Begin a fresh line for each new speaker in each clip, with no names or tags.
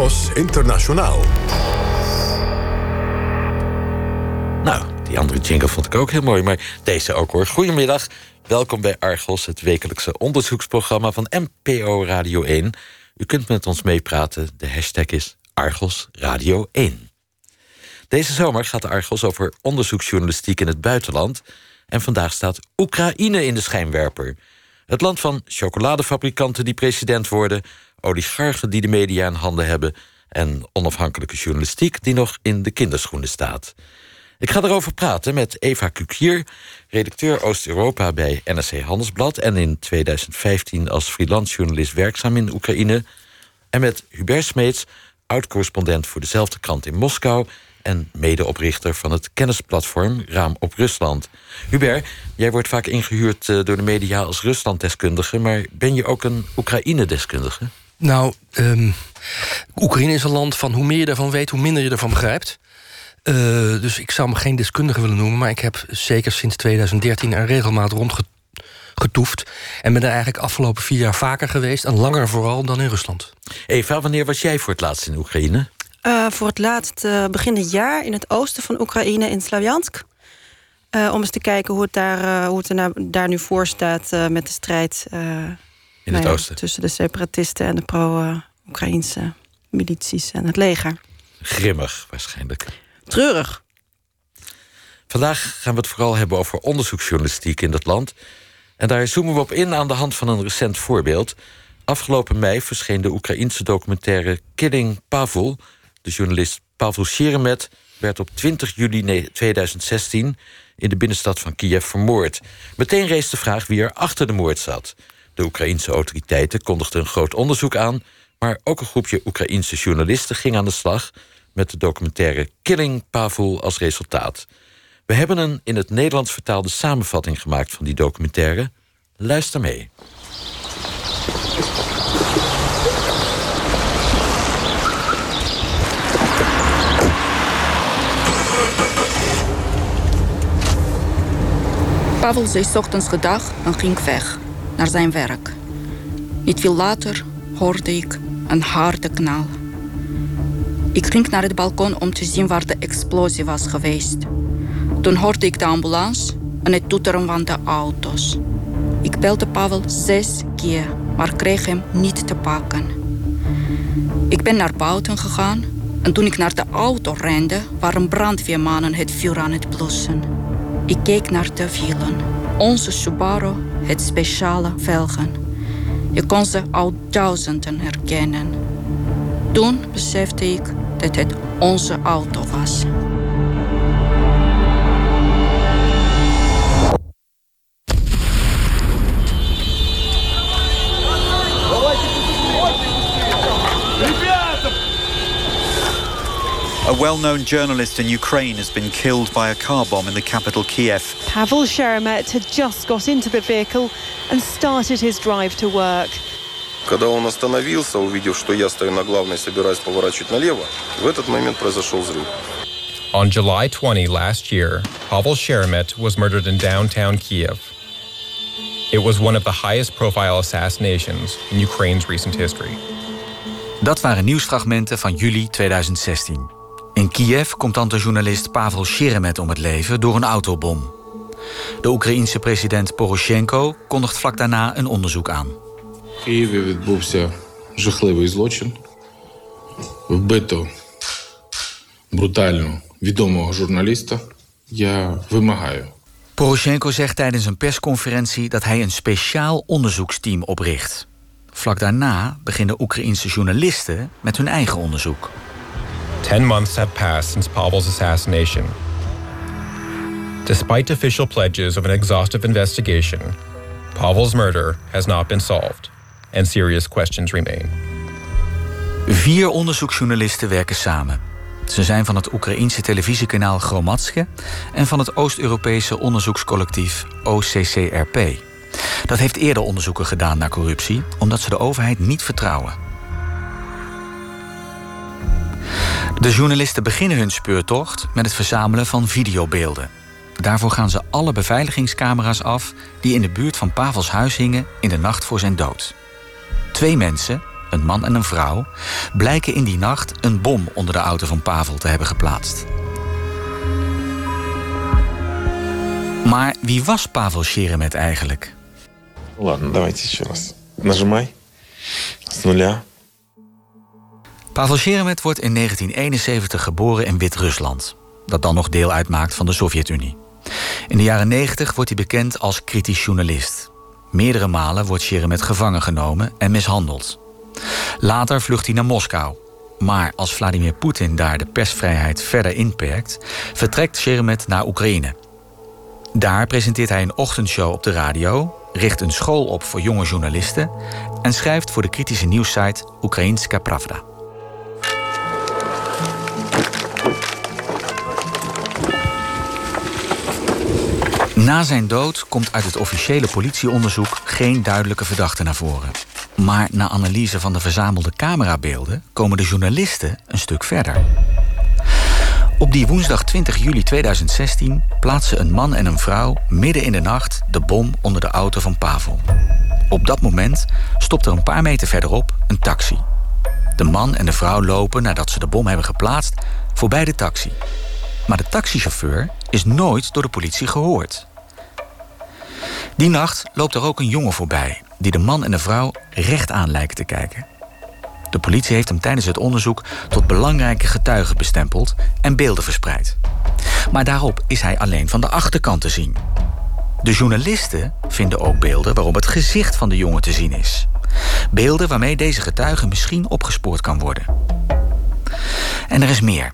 Argos Internationaal.
Nou, die andere jingle vond ik ook heel mooi, maar deze ook hoor. Goedemiddag, welkom bij Argos, het wekelijkse onderzoeksprogramma van NPO Radio 1. U kunt met ons meepraten, de hashtag is Argos Radio 1. Deze zomer gaat Argos over onderzoeksjournalistiek in het buitenland. En vandaag staat Oekraïne in de schijnwerper. Het land van chocoladefabrikanten die president worden, oligarchen die de media in handen hebben en onafhankelijke journalistiek die nog in de kinderschoenen staat. Ik ga erover praten met Eva Kukier, redacteur Oost-Europa bij NRC Handelsblad en in 2015 als freelance journalist werkzaam in Oekraïne. En met Hubert Smeets, oud-correspondent voor dezelfde krant in Moskou en medeoprichter van het kennisplatform Raam op Rusland. Hubert, jij wordt vaak ingehuurd eh, door de media als Ruslanddeskundige, maar ben je ook een Oekraïne-deskundige?
Nou, um, Oekraïne is een land van hoe meer je ervan weet, hoe minder je ervan begrijpt. Uh, dus ik zou me geen deskundige willen noemen, maar ik heb zeker sinds 2013 er regelmatig rondgetoefd. En ben er eigenlijk afgelopen vier jaar vaker geweest en langer vooral dan in Rusland.
Eva, wanneer was jij voor het laatst in Oekraïne?
Uh, voor het laatst uh, begin dit jaar in het oosten van Oekraïne, in Slavjansk. Uh, om eens te kijken hoe het daar, hoe het er nou, daar nu voor staat met de strijd
in het
nou
oosten.
tussen de separatisten en de pro-Oekraïnse milities en het leger.
Grimmig waarschijnlijk.
Treurig.
Vandaag gaan we het vooral hebben over onderzoeksjournalistiek in dat land. En daar zoomen we op in aan de hand van een recent voorbeeld. Afgelopen mei verscheen de Oekraïense documentaire Killing Pavel. De journalist Pavel Sheremet werd op 20 juli 2016 in de binnenstad van Kiev vermoord. Meteen rees de vraag wie er achter de moord zat. De Oekraïense autoriteiten kondigden een groot onderzoek aan, maar ook een groepje Oekraïense journalisten ging aan de slag met de documentaire Killing Pavel als resultaat. We hebben een in het Nederlands vertaalde samenvatting gemaakt van die documentaire. Luister mee.
Pavel zei ochtends gedag en ging weg naar zijn werk. Niet veel later hoorde ik een harde knal. Ik ging naar het balkon om te zien waar de explosie was geweest. Toen hoorde ik de ambulance en het toeteren van de auto's. Ik belde Pavel zes keer, maar kreeg hem niet te pakken. Ik ben naar buiten gegaan en toen ik naar de auto rende, waren brandweermannen het vuur aan het blussen. Ik keek naar de wielen. Onze Subaru het speciale velgen. Je kon ze al duizenden herkennen. Toen besefte ik dat het onze auto was.
A well known journalist in Ukraine has been killed by a car bomb in the capital Kiev.
Pavel Sheremet had just got into the vehicle and started his drive to work.
Когда он остановился, увидев, что я стою на главной, собираюсь поворачивать налево, в этот момент произошел взрыв.
On July 20 last year, Pavel Sheremet was murdered in downtown Kiev. It was one of the highest profile assassinations in Ukraine's recent history.
Dat waren nieuwsfragmenten van juli 2016. In Kiev komt dan de journalist Pavel Sheremet om het leven door een autobom. De Oekraïense president Poroshenko kondigt vlak daarna een onderzoek aan.
В Києві відбувся жахливий злочин. Вбито брутально відомого журналіста. Я вимагаю.
Poroshenko zegt tijdens een persconferentie dat hij een speciaal onderzoeksteam opricht. Vlak daarna beginnen Oekraïense journalisten met hun eigen onderzoek.
Ten months have passed since Pavel's assassination. Despite official pledges of an exhaustive investigation, Pavel's murder has not been solved, and serious questions remain.
Vier onderzoeksjournalisten werken samen. Ze zijn van het Oekraïense televisiekanaal Gromatske en van het Oost-Europese onderzoekscollectief OCCRP. Dat heeft eerder onderzoeken gedaan naar corruptie, omdat ze de overheid niet vertrouwen. De journalisten beginnen hun speurtocht met het verzamelen van videobeelden. Daarvoor gaan ze alle beveiligingscamera's af die in de buurt van Pavels huis hingen in de nacht voor zijn dood. Twee mensen, een man en een vrouw, blijken in die nacht een bom onder de auto van Pavel te hebben geplaatst. Maar wie was Pavel Sheremet eigenlijk?
Ладно, давайте еще раз. Нажимай. С нуля.
Pavel Sheremet wordt in 1971 geboren in Wit-Rusland, dat dan nog deel uitmaakt van de Sovjet-Unie. In de jaren 90 wordt hij bekend als kritisch journalist. Meerdere malen wordt Sheremet gevangen genomen en mishandeld. Later vlucht hij naar Moskou. Maar als Vladimir Poetin daar de persvrijheid verder inperkt, vertrekt Sheremet naar Oekraïne. Daar presenteert hij een ochtendshow op de radio, richt een school op voor jonge journalisten en schrijft voor de kritische nieuwssite Oekraïnska Pravda. Na zijn dood komt uit het officiële politieonderzoek geen duidelijke verdachte naar voren. Maar na analyse van de verzamelde camerabeelden komen de journalisten een stuk verder. Op die woensdag 20 juli 2016 plaatsen een man en een vrouw midden in de nacht de bom onder de auto van Pavel. Op dat moment stopt er een paar meter verderop een taxi. De man en de vrouw lopen nadat ze de bom hebben geplaatst voorbij de taxi. Maar de taxichauffeur is nooit door de politie gehoord. Die nacht loopt er ook een jongen voorbij die de man en de vrouw recht aan lijken te kijken. De politie heeft hem tijdens het onderzoek tot belangrijke getuige bestempeld en beelden verspreid. Maar daarop is hij alleen van de achterkant te zien. De journalisten vinden ook beelden waarop het gezicht van de jongen te zien is. Beelden waarmee deze getuige misschien opgespoord kan worden. En er is meer.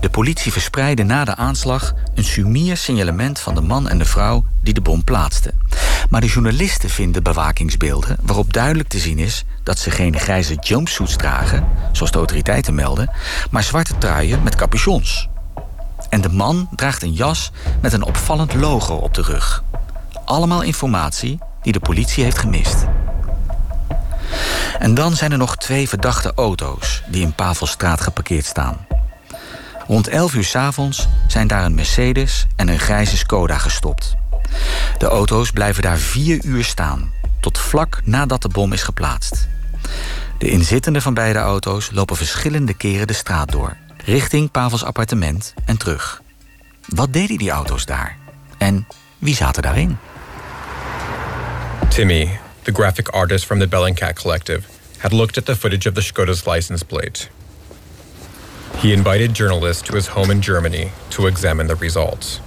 De politie verspreidde na de aanslag een sumier signalement van de man en de vrouw die de bom plaatsten. Maar de journalisten vinden bewakingsbeelden waarop duidelijk te zien is dat ze geen grijze jumpsuits dragen, zoals de autoriteiten melden, maar zwarte truien met capuchons. En de man draagt een jas met een opvallend logo op de rug. Allemaal informatie die de politie heeft gemist. En dan zijn er nog twee verdachte auto's die in Pavelstraat geparkeerd staan. Rond 11 uur 's avonds zijn daar een Mercedes en een grijze Skoda gestopt. De auto's blijven daar vier uur staan, tot vlak nadat de bom is geplaatst. De inzittenden van beide auto's lopen verschillende keren de straat door, richting Pavels appartement en terug. Wat deden die auto's daar? En wie zaten daarin?
Timmy, the graphic artist from the Bellingcat Collective, had looked at the footage of the Skoda's license plate. He invited journalists to his home in Germany to examine the results.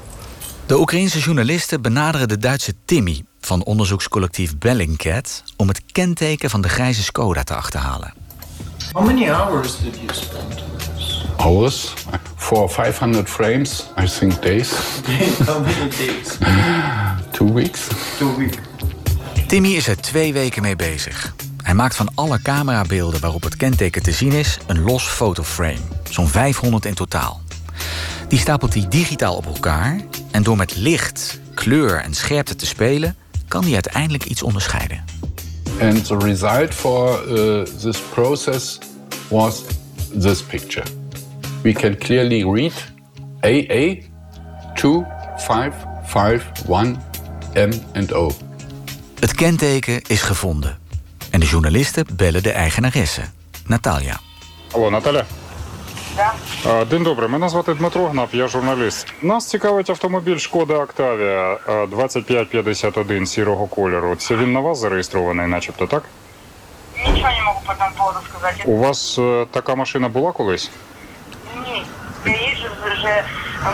De Oekraïnse journalisten benaderen de Duitse Timmy van onderzoekscollectief Bellingcat om het kenteken van de grijze Skoda te achterhalen.
How many hours did you spend?
Hours for 500 frames, I think days.
How many days?
Two weeks.
Two weeks.
Timmy is er twee weken mee bezig. Hij maakt van alle camerabeelden waarop het kenteken te zien is een los fotoframe, zo'n 500 in totaal. Die stapelt hij digitaal op elkaar en door met licht, kleur en scherpte te spelen, kan hij uiteindelijk iets onderscheiden.
And the result for uh, this process was this picture. We can clearly read AA 2551 M and O.
Het kenteken is gevonden. En de journalisten bellen de eigenaresse, Natalia.
Алло, Наталя? А, День добрий, мене звати Дмитро Гнап, я журналіст. Нас цікавить автомобіль Шкода Октавія 2551 сірого кольору. Це він на вас зареєстрований, начебто, так?
Ничего не могу по этому поводу сказать.
У вас е, така машина була колись?
Ні, я їжджу вже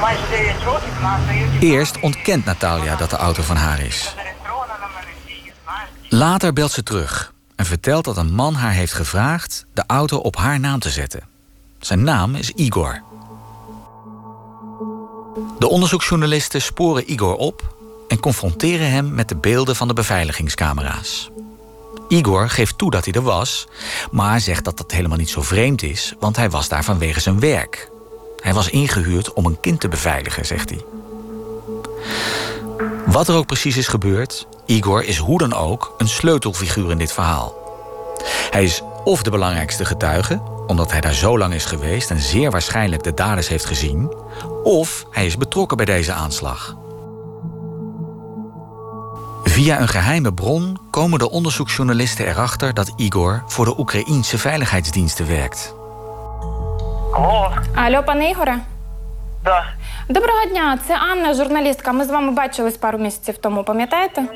майже 9 років на Toyota.
Eerst ontkent Natalia dat de auto van haar is. Later belt ze terug en vertelt dat een man haar heeft gevraagd de auto op haar naam te zetten. Zijn naam is Igor. De onderzoeksjournalisten sporen Igor op en confronteren hem met de beelden van de beveiligingscamera's. Igor geeft toe dat hij er was, maar zegt dat dat helemaal niet zo vreemd is, want hij was daar vanwege zijn werk. Hij was ingehuurd om een kind te beveiligen, zegt hij. Wat er ook precies is gebeurd, Igor is hoe dan ook een sleutelfiguur in dit verhaal. Hij is of de belangrijkste getuige, omdat hij daar zo lang is geweest en zeer waarschijnlijk de daders heeft gezien, of hij is betrokken bij deze aanslag. Via een geheime bron komen de onderzoeksjournalisten erachter dat Igor voor de Oekraïense veiligheidsdiensten werkt.
Hallo. Hallo, pan Igor.
Да.
Доброго дня, це Анна, журналістка. Ми з вами бачились пару місяців тому, пам'ятаєте?
Ну,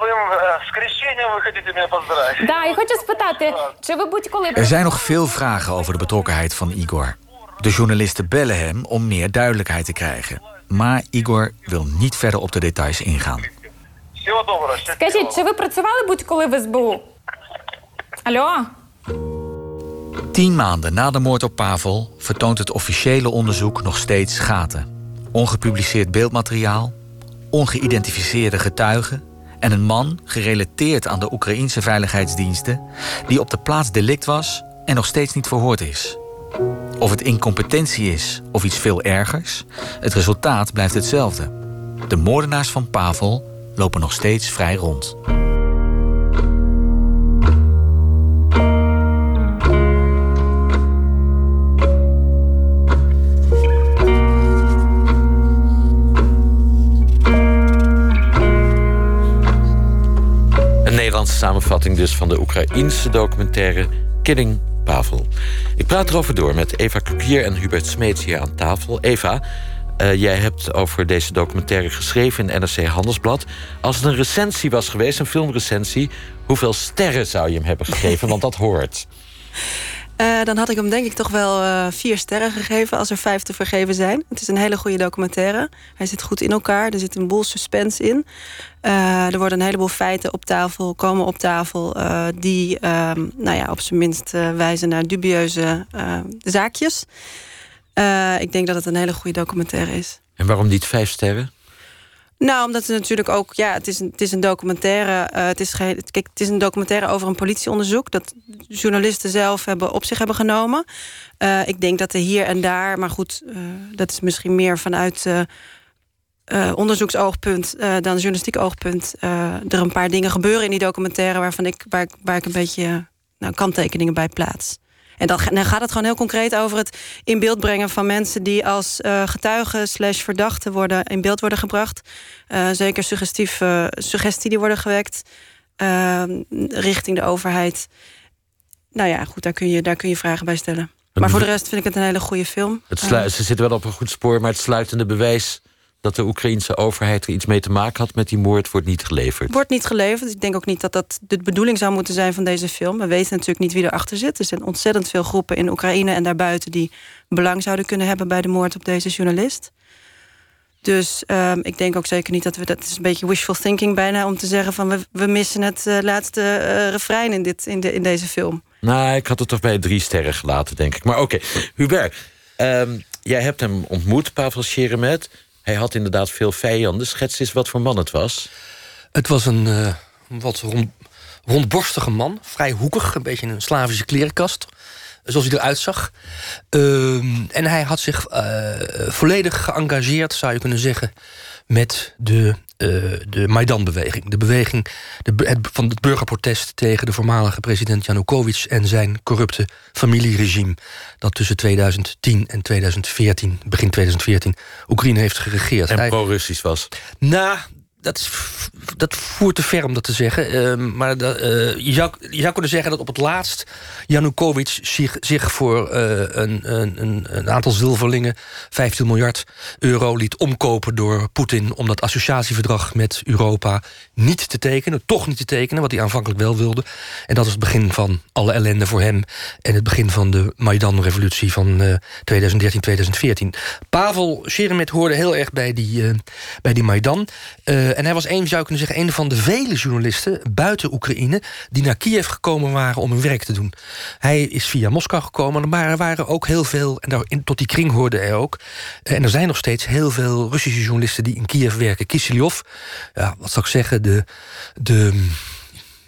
вы э, с крещением вы хотите меня поздравить.
Да, і хочу спитати, чи ви будь-коли
Er zijn nog veel vragen over de betrokkenheid van Igor. De journalisten bellen hem om meer duidelijkheid te krijgen. Maar Igor wil niet verder op de details ingaan.
Всего доброго. счастливо.
Скажіть, чи ви працювали будь-коли в СБУ? Алло?
Tien maanden na de moord op Pavel vertoont het officiële onderzoek nog steeds gaten. Ongepubliceerd beeldmateriaal, ongeïdentificeerde getuigen en een man gerelateerd aan de Oekraïense veiligheidsdiensten die op de plaats delict was en nog steeds niet verhoord is. Of het incompetentie is of iets veel ergers, het resultaat blijft hetzelfde. De moordenaars van Pavel lopen nog steeds vrij rond.
Samenvatting dus van de Oekraïense documentaire Killing Pavel. Ik praat erover door met Eva Kukier en Hubert Smeets hier aan tafel. Eva, eh, jij hebt over deze documentaire geschreven in NRC Handelsblad. Als het een recensie was geweest, een filmrecensie... hoeveel sterren zou je hem hebben gegeven? Want dat hoort.
Eh, dan had ik hem denk ik toch wel eh, vier sterren gegeven als er vijf te vergeven zijn. Het is een hele goede documentaire. Hij zit goed in elkaar. Er zit een boel suspense in. Eh, er worden een heleboel feiten op tafel, komen op tafel, die ehm, nou ja, op zijn minst wijzen naar dubieuze zaakjes. Ik denk dat het een hele goede documentaire is.
En waarom niet vijf sterren?
Nou, omdat het natuurlijk ook, ja, het is een, het is een documentaire. eh, het, is geen, kijk, het is een documentaire over een politieonderzoek dat journalisten zelf hebben, op zich hebben genomen. Eh, ik denk dat er hier en daar, maar goed, eh, dat is misschien meer vanuit onderzoeksoogpunt dan journalistiek oogpunt. er een paar dingen gebeuren in die documentaire waarvan ik, waar, ik- waar ik een beetje nou, kanttekeningen bij plaats. En dan, dan gaat het gewoon heel concreet over het in beeld brengen van mensen die als eh, getuigen slash verdachten worden in beeld worden gebracht. Eh, zeker suggestieve suggestie die worden gewekt eh, richting de overheid. Nou ja, goed, daar kun je, daar kun je vragen bij stellen. Maar voor de rest vind ik het een hele goede film.
Het slu- ze zitten wel op een goed spoor, maar het sluitende bewijs dat de Oekraïense overheid er iets mee te maken had met die moord wordt niet geleverd.
Wordt niet geleverd. Ik denk ook niet dat dat de bedoeling zou moeten zijn van deze film. We weten natuurlijk niet wie erachter zit. Er zijn ontzettend veel groepen in Oekraïne en daarbuiten die belang zouden kunnen hebben bij de moord op deze journalist. Dus ehm, ik denk ook zeker niet dat we dat is een beetje wishful thinking bijna om te zeggen van we, we missen het eh, laatste eh, refrein in, dit, in, de, in deze film.
Nou, ik had het toch bij drie sterren gelaten, denk ik. Maar oké, Hubert, ehm, jij hebt hem ontmoet, Pavel Sheremet. Hij had inderdaad veel vijanden. Schets eens wat voor man het was.
Het was een eh, wat rond, rondborstige man, vrij hoekig, een beetje een Slavische klerenkast. Zoals hij eruit zag. Ehm, en hij had zich eh, volledig geëngageerd, zou je kunnen zeggen, met de, eh, de Maidan-beweging. De beweging de, het, van het burgerprotest tegen de voormalige president Janukovic en zijn corrupte familieregime. Dat tussen 2010 en 2014, begin 2014, Oekraïne heeft geregeerd.
En pro-Russisch was.
nou, dat, is, dat voert te ver om dat te zeggen. Ehm, maar dat, eh, je, zou, je zou kunnen zeggen dat op het laatst... Janukovic zich, zich voor eh, een, een, een, aantal zilverlingen... 15 miljard euro liet omkopen door Poetin... om dat associatieverdrag met Europa niet te tekenen. Toch niet te tekenen, wat hij aanvankelijk wel wilde. En dat is het begin van alle ellende voor hem... en het begin van de Maidan-revolutie van eh 2013, 2014. Pavel Sheremet hoorde heel erg bij die, eh, bij die Maidan... Eh, en hij was een, zou je kunnen zeggen, een van de vele journalisten buiten Oekraïne die naar Kiev gekomen waren om hun werk te doen. Hij is via Moskou gekomen, maar er waren ook heel veel, en daar, in, tot die kring hoorde hij ook. En er zijn nog steeds heel veel Russische journalisten die in Kiev werken. Kisilov, ja, wat zou ik zeggen, de. de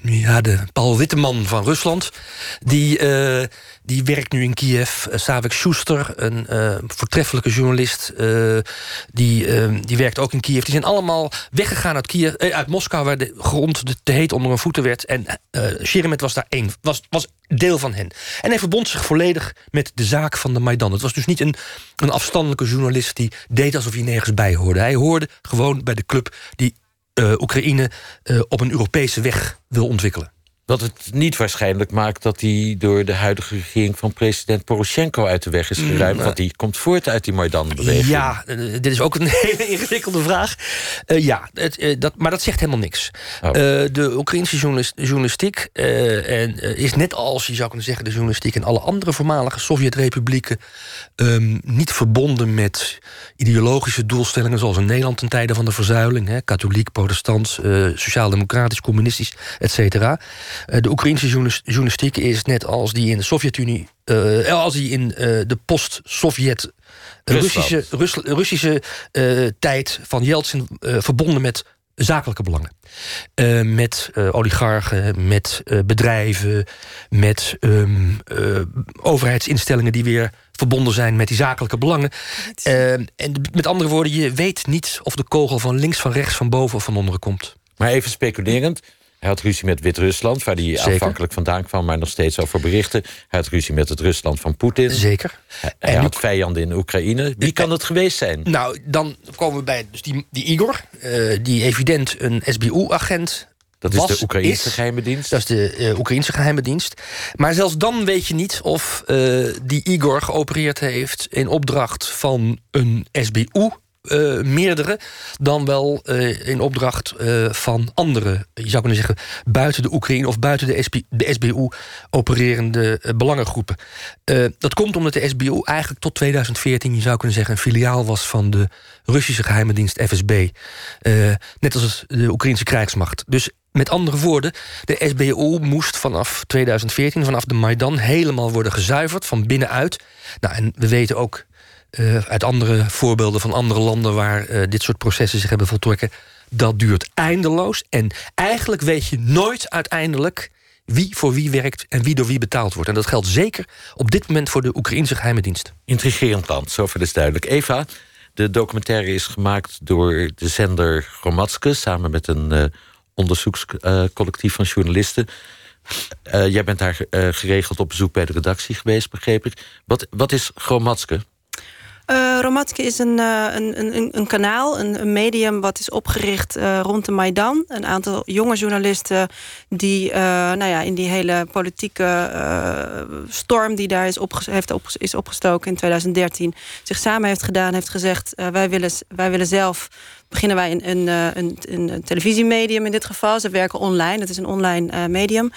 ja, de Paul Witteman van Rusland. Die, eh, die werkt nu in Kiev. Uh, Savik Schuster, een eh, voortreffelijke journalist. eh, die, eh, die werkt ook in Kiev. Die zijn allemaal weggegaan uit, Kiev, eh, uit Moskou... waar de grond te heet onder hun voeten werd. En eh Sheremet was daar één, was, was deel van hen. En hij verbond zich volledig met de zaak van de Maidan. Het was dus niet een, een afstandelijke journalist... die deed alsof hij nergens bij hoorde. Hij hoorde gewoon bij de club die eh, Oekraïne eh, op een Europese weg wil ontwikkelen.
Wat het niet waarschijnlijk maakt dat hij door de huidige regering van president Poroshenko uit de weg is geruimd.
Mm,
want die komt voort uit die Maidan-beweging.
Ja, eh, dit is ook een hele ingewikkelde vraag. Eh, ja, het, eh, dat, maar dat zegt helemaal niks.
Oh.
Eh, de Oekraïnse journalis- journalistiek eh, en, eh, is net als, je zou kunnen zeggen, de journalistiek in alle andere voormalige Sovjet-republieken ehm, niet verbonden met ideologische doelstellingen zoals in Nederland ten tijde van de verzuiling, hè, katholiek, protestants, eh, sociaal-democratisch, communistisch, et cetera. Eh, de Oekraïnse journalis- journalistiek is net als die in de Sovjet-Unie, eh, als die in eh, de post-Sovjet Russische, Rus- Russische eh, tijd van Yeltsin eh, verbonden met zakelijke belangen. Eh, met eh, oligarchen, met eh, bedrijven, met ehm, eh, overheidsinstellingen die weer verbonden zijn met die zakelijke belangen. Eh, en met andere woorden, je weet niet of de kogel van links, van rechts, van boven of van onderen komt.
Maar even speculerend. Hij had ruzie met Wit-Rusland, waar hij
Zeker.
aanvankelijk vandaan kwam, maar nog steeds over berichten. Hij had ruzie met het Rusland van Poetin.
Zeker.
Hij, hij had vijanden in Oekraïne. Wie kan het geweest zijn?
Nou, dan komen we bij dus die, die Igor, eh, die evident een SBU-agent
Dat is
was,
de Oekraïnse
is.
geheime dienst.
Dat is de eh, Oekraïnse geheime dienst. Maar zelfs dan weet je niet of eh, die Igor geopereerd heeft... in opdracht van een SBU... eh, meerdere dan wel eh, in opdracht eh, van andere, je zou kunnen zeggen, buiten de Oekraïne of buiten de, de SBU opererende belangengroepen. Dat komt omdat de SBU eigenlijk tot 2014, je zou kunnen zeggen, een filiaal was van de Russische geheime dienst FSB. Net als de Oekraïnse krijgsmacht. Dus met andere woorden, de SBU moest vanaf 2014, vanaf de Maidan, helemaal worden gezuiverd van binnenuit. Nou, en we weten ook eh, uit andere voorbeelden van andere landen waar eh, dit soort processen zich hebben voltrokken. Dat duurt eindeloos. En eigenlijk weet je nooit uiteindelijk wie voor wie werkt en wie door wie betaald wordt. En dat geldt zeker op dit moment voor de Oekraïnse geheime dienst.
Intrigerend land, zover is duidelijk. Eva, de documentaire is gemaakt door de zender Gromatske... samen met een eh, onderzoekscollectief van journalisten. Jij bent daar geregeld op bezoek bij de redactie geweest, begreep ik. Wat, wat is Gromatske?
Eh Romatke is een, eh, een, een, een kanaal, een, een medium wat is opgericht eh, rond de Maidan. Een aantal jonge journalisten die nou ja, in die hele politieke storm die daar is, opges heeft op, is opgestoken in 2013 zich samen heeft gedaan, heeft gezegd wij, willen, wij willen zelf beginnen wij eh, een, een, een televisiemedium in dit geval. Ze werken online, het is een online eh, medium.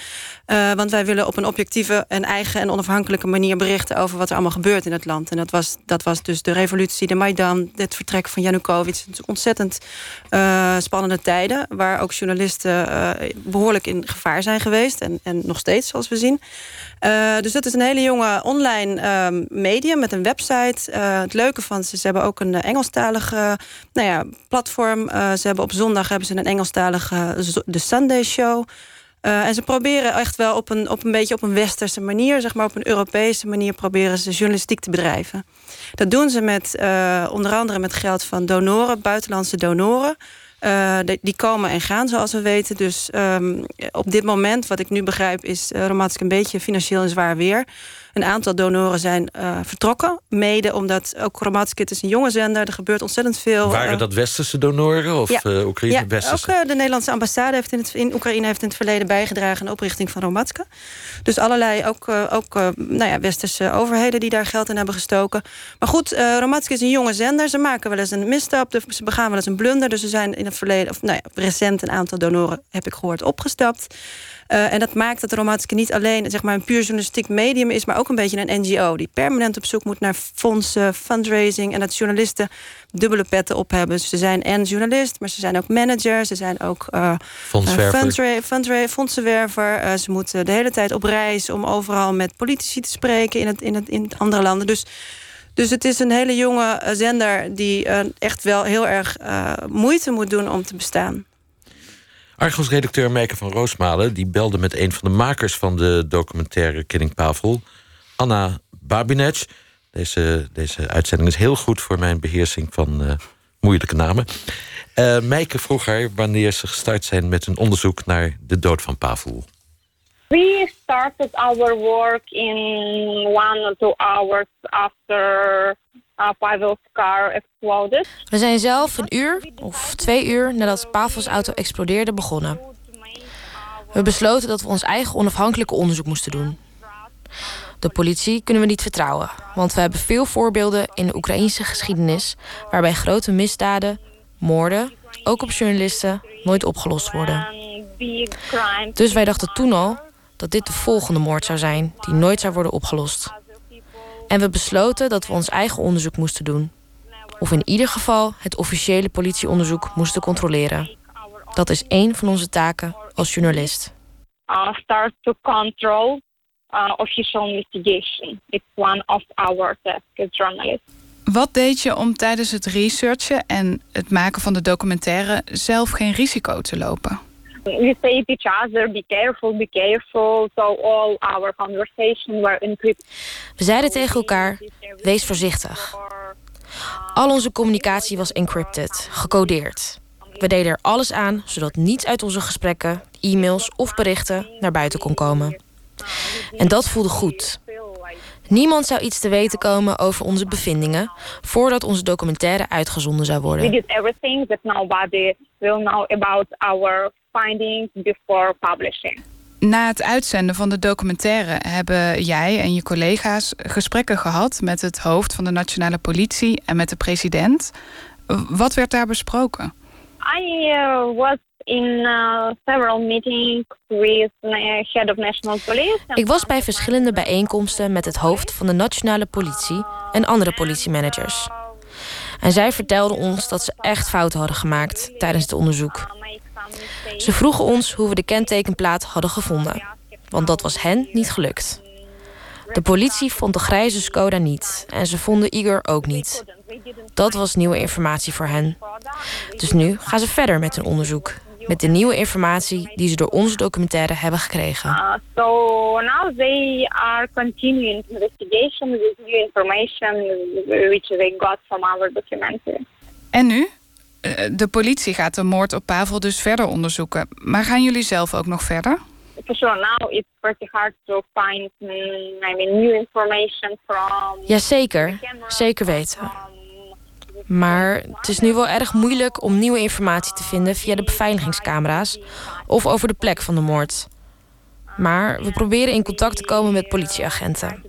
Eh, want wij willen op een objectieve en eigen en onafhankelijke manier berichten over wat er allemaal gebeurt in het land. En dat was, dat was dus de revolutie, de Maidan, het vertrek van Janukovic. Het ontzettend spannende tijden, waar ook journalisten eh, behoorlijk in gevaar zijn geweest. En, en nog steeds, zoals we zien. Eh, dus dat is een hele jonge online ehm, medium met een website. Eh, het leuke van ze, ze hebben ook een eh, Engelstalige nou ja, platform. Ze hebben op zondag hebben ze een Engelstalige The Sunday Show. En ze proberen echt wel op een, op een beetje op een westerse manier, zeg maar op een Europese manier, proberen ze journalistiek te bedrijven. Dat doen ze met onder andere met geld van donoren, buitenlandse donoren. Eh, die komen en gaan, zoals we weten. Dus ehm, op dit moment, wat ik nu begrijp, is uh, een beetje financieel in zwaar weer. Een aantal donoren zijn eh, vertrokken. Mede omdat ook Romatsk, het is een jonge zender, er gebeurt ontzettend veel.
Waren
eh,
dat westerse donoren of
ja.
eh, Oekraïne
ja,
westerse?
ook de Nederlandse ambassade heeft in, het, in Oekraïne heeft in het verleden bijgedragen aan de oprichting van Romatske. Dus allerlei ook, ook nou ja, westerse overheden die daar geld in hebben gestoken. Maar goed, eh Romatske is een jonge zender. Ze maken wel eens een misstap, ze begaan wel eens een blunder. Dus ze zijn in het verleden, of nou ja, recent een aantal donoren, heb ik gehoord, opgestapt. Uh, en dat maakt dat Romatske niet alleen zeg maar, een puur journalistiek medium is, maar ook een beetje een NGO die permanent op zoek moet naar fondsen, fundraising en dat journalisten dubbele petten op hebben. Dus ze zijn en journalist, maar ze zijn ook manager, ze zijn ook uh, fundra fondsenwerver. Uh, ze moeten de hele tijd op reis om overal met politici te spreken in, het, in, het, in andere landen. Dus dus het is een hele jonge zender die uh, echt wel heel erg uh, moeite moet doen om te bestaan.
Argos-redacteur Meike van Roosmalen die belde met een van de makers van de documentaire Killing Pavel, Anna Babinec. Deze, deze uitzending is heel goed voor mijn beheersing van uh, moeilijke namen. Uh, Meike vroeg haar wanneer ze gestart zijn met een onderzoek naar de dood van Pavel.
We started our work in one or two hours after uh, Pavel's car exploded.
We zijn zelf een uur of twee uur nadat Pavels auto explodeerde begonnen. We besloten dat we ons eigen onafhankelijke onderzoek moesten doen. De politie kunnen we niet vertrouwen, want we hebben veel voorbeelden in de Oekraïnse geschiedenis waarbij grote misdaden, moorden, ook op journalisten, nooit opgelost worden. Dus wij dachten toen al dat dit de volgende moord zou zijn die nooit zou worden opgelost. En we besloten dat we ons eigen onderzoek moesten doen. Of in ieder geval het officiële politieonderzoek moesten controleren. Dat is één van onze taken als journalist.
Uh, official investigation. It's one of our tasks as journalists.
Wat deed je om tijdens het researchen en het maken van de documentaire zelf geen risico te lopen?
We say to each other, be careful, be careful. So all our conversations were encrypted.
We zeiden tegen elkaar: wees voorzichtig. Al onze communicatie was encrypted, gecodeerd. We deden er alles aan zodat niets uit onze gesprekken, e-mails of berichten naar buiten kon komen. En dat voelde goed. Niemand zou iets te weten komen over onze bevindingen voordat onze documentaire uitgezonden zou
We
worden.
did everything that nobody will know about our findings before publishing.
Na het uitzenden van de documentaire hebben jij en je collega's gesprekken gehad met het hoofd van de nationale politie en met de president. Wat werd daar besproken?
I uh, was in uh, several meetings head of national police.
Ik was bij verschillende bijeenkomsten met het hoofd van de nationale politie en andere politiemanagers. En zij vertelden ons dat ze echt fouten hadden gemaakt tijdens het onderzoek. Ze vroegen ons hoe we de kentekenplaat hadden gevonden, want dat was hen niet gelukt. De politie vond de grijze Skoda niet en ze vonden Igor ook niet. Dat was nieuwe informatie voor hen. Dus nu gaan ze verder met hun onderzoek. Met de nieuwe informatie die ze door onze documentaire hebben gekregen.
Uh, so now they are continuing investigation with new information which they got from our documentary.
En nu? Eh, De politie gaat de moord op Pavel dus verder onderzoeken. Maar gaan jullie zelf ook nog verder?
For sure, now it's pretty hard to find, mm, I mean, new information from.
Jazeker, zeker weten. Maar het is nu wel erg moeilijk om nieuwe informatie te vinden via de beveiligingscamera's of over de plek van de moord. Maar we proberen in contact te komen met politieagenten.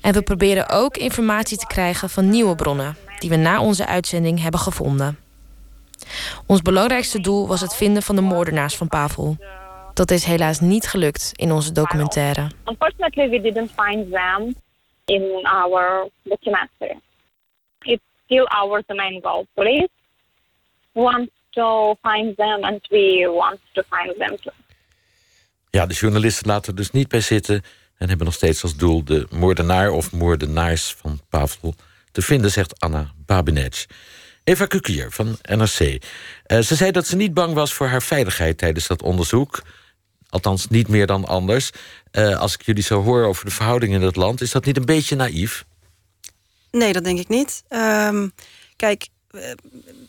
En we proberen ook informatie te krijgen van nieuwe bronnen die we na onze uitzending hebben gevonden. Ons belangrijkste doel was het vinden van de moordenaars van Pavel. Dat is helaas niet gelukt in onze documentaire.
Unfortunately, we didn't find them in our documentary. Still our main goal. Police want to find them, and we want to find them.
Ja, de journalisten laten er dus niet bij zitten en hebben nog steeds als doel de moordenaar of moordenaars van Pavel te vinden, zegt Anna Babinec. Eva Kukier van NRC. Eh, ze zei dat ze niet bang was voor haar veiligheid tijdens dat onderzoek. Althans, niet meer dan anders. Eh, als ik jullie zo hoor over de verhoudingen in het land, is dat niet een beetje naïef?
Nee, dat denk ik niet. Ehm, kijk, eh,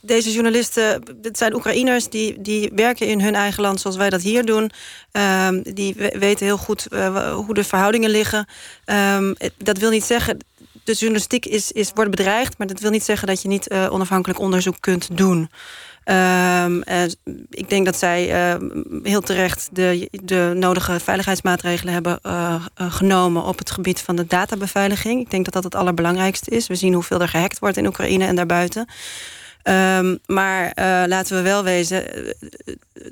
deze journalisten, dit zijn Oekraïners, die, die werken in hun eigen land zoals wij dat hier doen. Ehm, die we- weten heel goed eh, hoe de verhoudingen liggen. Ehm, dat wil niet zeggen, de journalistiek is, is, wordt bedreigd, maar dat wil niet zeggen dat je niet eh, onafhankelijk onderzoek kunt doen. Ehm, eh, ik denk dat zij eh, heel terecht de, de nodige veiligheidsmaatregelen hebben eh, eh, genomen op het gebied van de databeveiliging. Ik denk dat dat het allerbelangrijkste is. We zien hoeveel er gehackt wordt in Oekraïne en daarbuiten. Ehm, maar eh, laten we wel wezen, eh,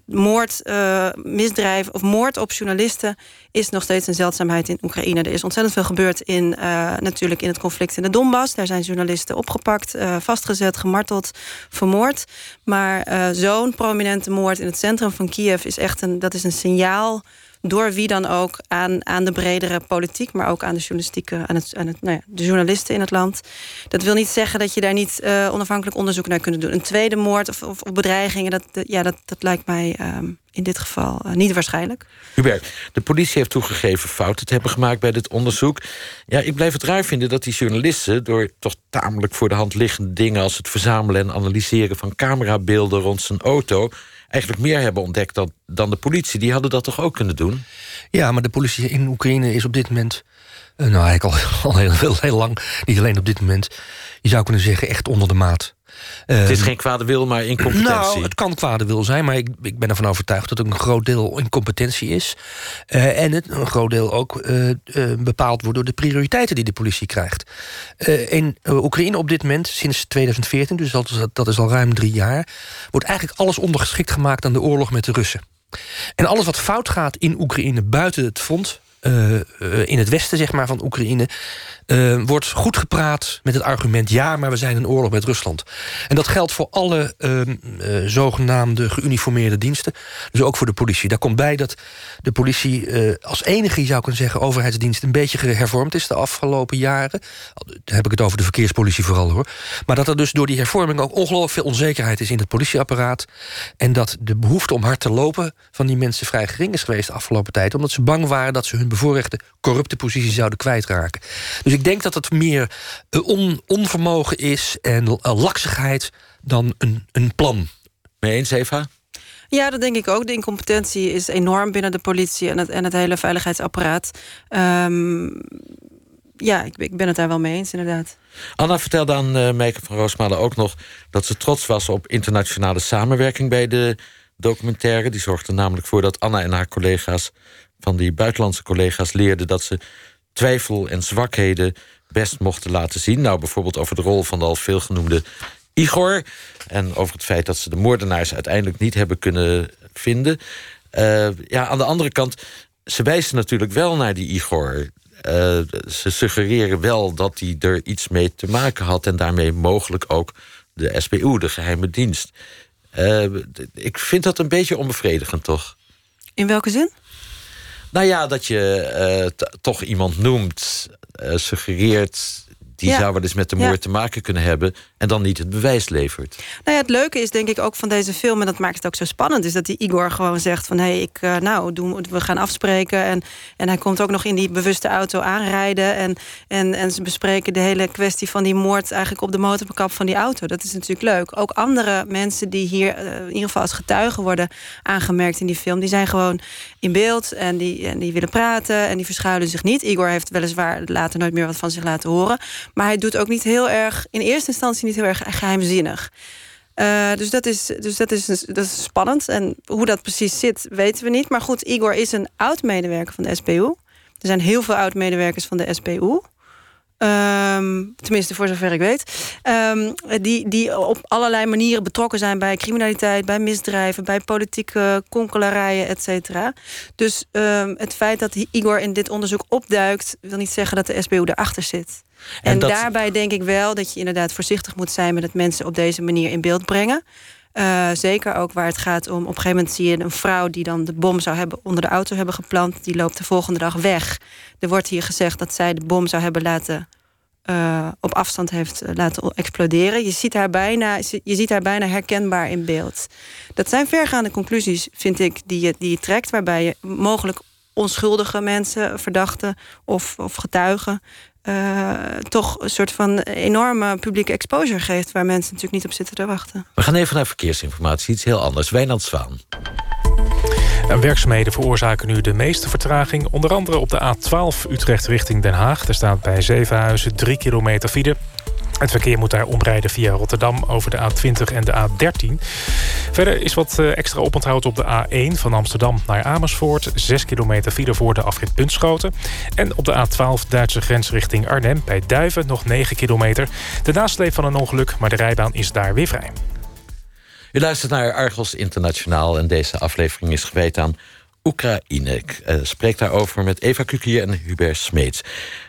moord, eh, misdrijf of moord op journalisten is nog steeds een zeldzaamheid in Oekraïne. Er is ontzettend veel gebeurd in, natuurlijk in het conflict in de Donbass. Daar zijn journalisten opgepakt, vastgezet, gemarteld, vermoord. Maar zo'n prominente moord in het centrum van Kiev is echt een, dat is een signaal door wie dan ook aan, aan de bredere politiek, maar ook aan de journalistieke, aan, het, aan het, nou ja, de journalisten in het land. Dat wil niet zeggen dat je daar niet eh, onafhankelijk onderzoek naar kunt doen. Een tweede moord of, of, bedreigingen, dat, dat- ja, dat, dat lijkt mij ehm, in dit geval eh, niet waarschijnlijk.
Hubert, de politie heeft toegegeven fouten te hebben gemaakt bij dit onderzoek. Ja, ik blijf het raar vinden dat die journalisten... door toch tamelijk voor de hand liggende dingen... als het verzamelen en analyseren van camerabeelden rond zijn auto... eigenlijk meer hebben ontdekt dan, dan de politie. Die hadden dat toch ook kunnen doen?
Ja, maar de politie in Oekraïne is op dit moment... Uh, nou, eigenlijk al, heel lang, niet alleen op dit moment... je zou kunnen zeggen echt onder de maat.
Het is geen kwade wil, maar incompetentie.
Nou, het kan kwade wil zijn, maar ik, ik ben ervan overtuigd... dat het een groot deel incompetentie is. Uh, en het een groot deel ook uh, bepaald wordt... door de prioriteiten die de politie krijgt. in Oekraïne op dit moment, sinds 2014... dus dat is, dat is al ruim drie jaar... wordt eigenlijk alles ondergeschikt gemaakt aan de oorlog met de Russen. En alles wat fout gaat in Oekraïne buiten het front... Uh, uh, in het westen zeg maar, van Oekraïne... Uh, wordt goed gepraat met het argument... ja, maar we zijn in oorlog met Rusland. En dat geldt voor alle zogenaamde geuniformeerde diensten. Dus ook voor de politie. Daar komt bij dat de politie als enige, zou kunnen zeggen... overheidsdienst een beetje hervormd is de afgelopen jaren. Dan heb ik het over de verkeerspolitie vooral, hoor. Maar dat er dus door die hervorming ook ongelooflijk veel onzekerheid is... in het politieapparaat. En dat de behoefte om hard te lopen van die mensen vrij gering is geweest de afgelopen tijd. Omdat ze bang waren dat ze hun bevoorrechte corrupte positie zouden kwijtraken. Dus ik denk dat het meer on, onvermogen is en laksigheid dan een, een plan.
Mee eens, Eva?
Ja, dat denk ik ook. De incompetentie is enorm binnen de politie en het, en het hele veiligheidsapparaat. Um, ja, ik, ik, ben het daar wel mee eens, inderdaad.
Anna vertelde aan uh, Meike van Roosmalen ook nog dat ze trots was op internationale samenwerking bij de documentaire. Die zorgde namelijk voor dat Anna en haar collega's van die buitenlandse collega's leerden dat ze twijfel en zwakheden best mochten laten zien. Nou, bijvoorbeeld over de rol van de al veelgenoemde Igor. En over het feit dat ze de moordenaars uiteindelijk niet hebben kunnen vinden. Uh, ja, aan de andere kant, ze wijzen natuurlijk wel naar die Igor. Uh, ze suggereren wel dat hij er iets mee te maken had... en daarmee mogelijk ook de SBU, de geheime dienst. Uh, ik vind dat een beetje onbevredigend, toch?
In welke zin?
Nou ja, dat je uh, toch iemand noemt, uh, suggereert die
Ja.
zou wel eens met de moord
Ja.
te maken kunnen hebben... en dan niet het bewijs levert.
Nou ja, het leuke is denk ik ook van deze film... en dat maakt het ook zo spannend... is dat die Igor gewoon zegt van... hé, hey, ik, eh, nou, doen, we gaan afspreken. En, en hij komt ook nog in die bewuste auto aanrijden. En, en, en ze bespreken de hele kwestie van die moord... eigenlijk op de motorkap van die auto. Dat is natuurlijk leuk. Ook andere mensen die hier eh, in ieder geval als getuigen worden aangemerkt in die film... die zijn gewoon in beeld en die, en die willen praten... en die verschuilen zich niet. Igor heeft weliswaar later nooit meer wat van zich laten horen... maar hij doet ook niet heel erg... in eerste instantie niet heel erg geheimzinnig. Eh, dus dat is, dus dat, is, dat is spannend. En hoe dat precies zit, weten we niet. Maar goed, Igor is een oud-medewerker van de SPU. Er zijn heel veel oud-medewerkers van de SPU. Ehm, tenminste, voor zover ik weet. Ehm, die, die op allerlei manieren betrokken zijn bij criminaliteit, bij misdrijven, bij politieke konkelarijen, et cetera. Dus ehm, het feit dat Igor in dit onderzoek opduikt, wil niet zeggen dat de SBU erachter zit. En,
En dat-
daarbij denk ik wel dat je inderdaad voorzichtig moet zijn met het mensen op deze manier in beeld brengen. Eh, zeker ook waar het gaat om. Op een gegeven moment zie je een vrouw die dan de bom zou hebben onder de auto hebben geplant. Die loopt de volgende dag weg. Er wordt hier gezegd dat zij de bom zou hebben laten. eh, op afstand heeft eh, laten exploderen. Je ziet, haar bijna, je ziet haar bijna herkenbaar in beeld. Dat zijn vergaande conclusies, vind ik, die je, die je trekt. Waarbij je mogelijk onschuldige mensen, verdachten of, of getuigen. Eh, toch een soort van enorme publieke exposure geeft. waar mensen natuurlijk niet op zitten te wachten.
We gaan even naar verkeersinformatie, iets heel anders. Wijnand Zwaan.
En werkzaamheden veroorzaken nu de meeste vertraging. Onder andere op de A12 Utrecht richting Den Haag. Er staat bij Zevenhuizen 3 kilometer file. Het verkeer moet daar omrijden via Rotterdam over de A20 en de A13. Verder is wat eh, extra oponthoud op de A1 van Amsterdam naar Amersfoort. 6 kilometer file voor de afrit Bunschoten. En op de A12 Duitse grens richting Arnhem bij Duiven nog 9 kilometer. De nasleep van een ongeluk, maar de rijbaan is daar weer vrij.
U luistert naar Argos Internationaal en deze aflevering is gewijd aan Oekraïne. Ik eh, spreek daarover met Eva Kukier en Hubert Smeets.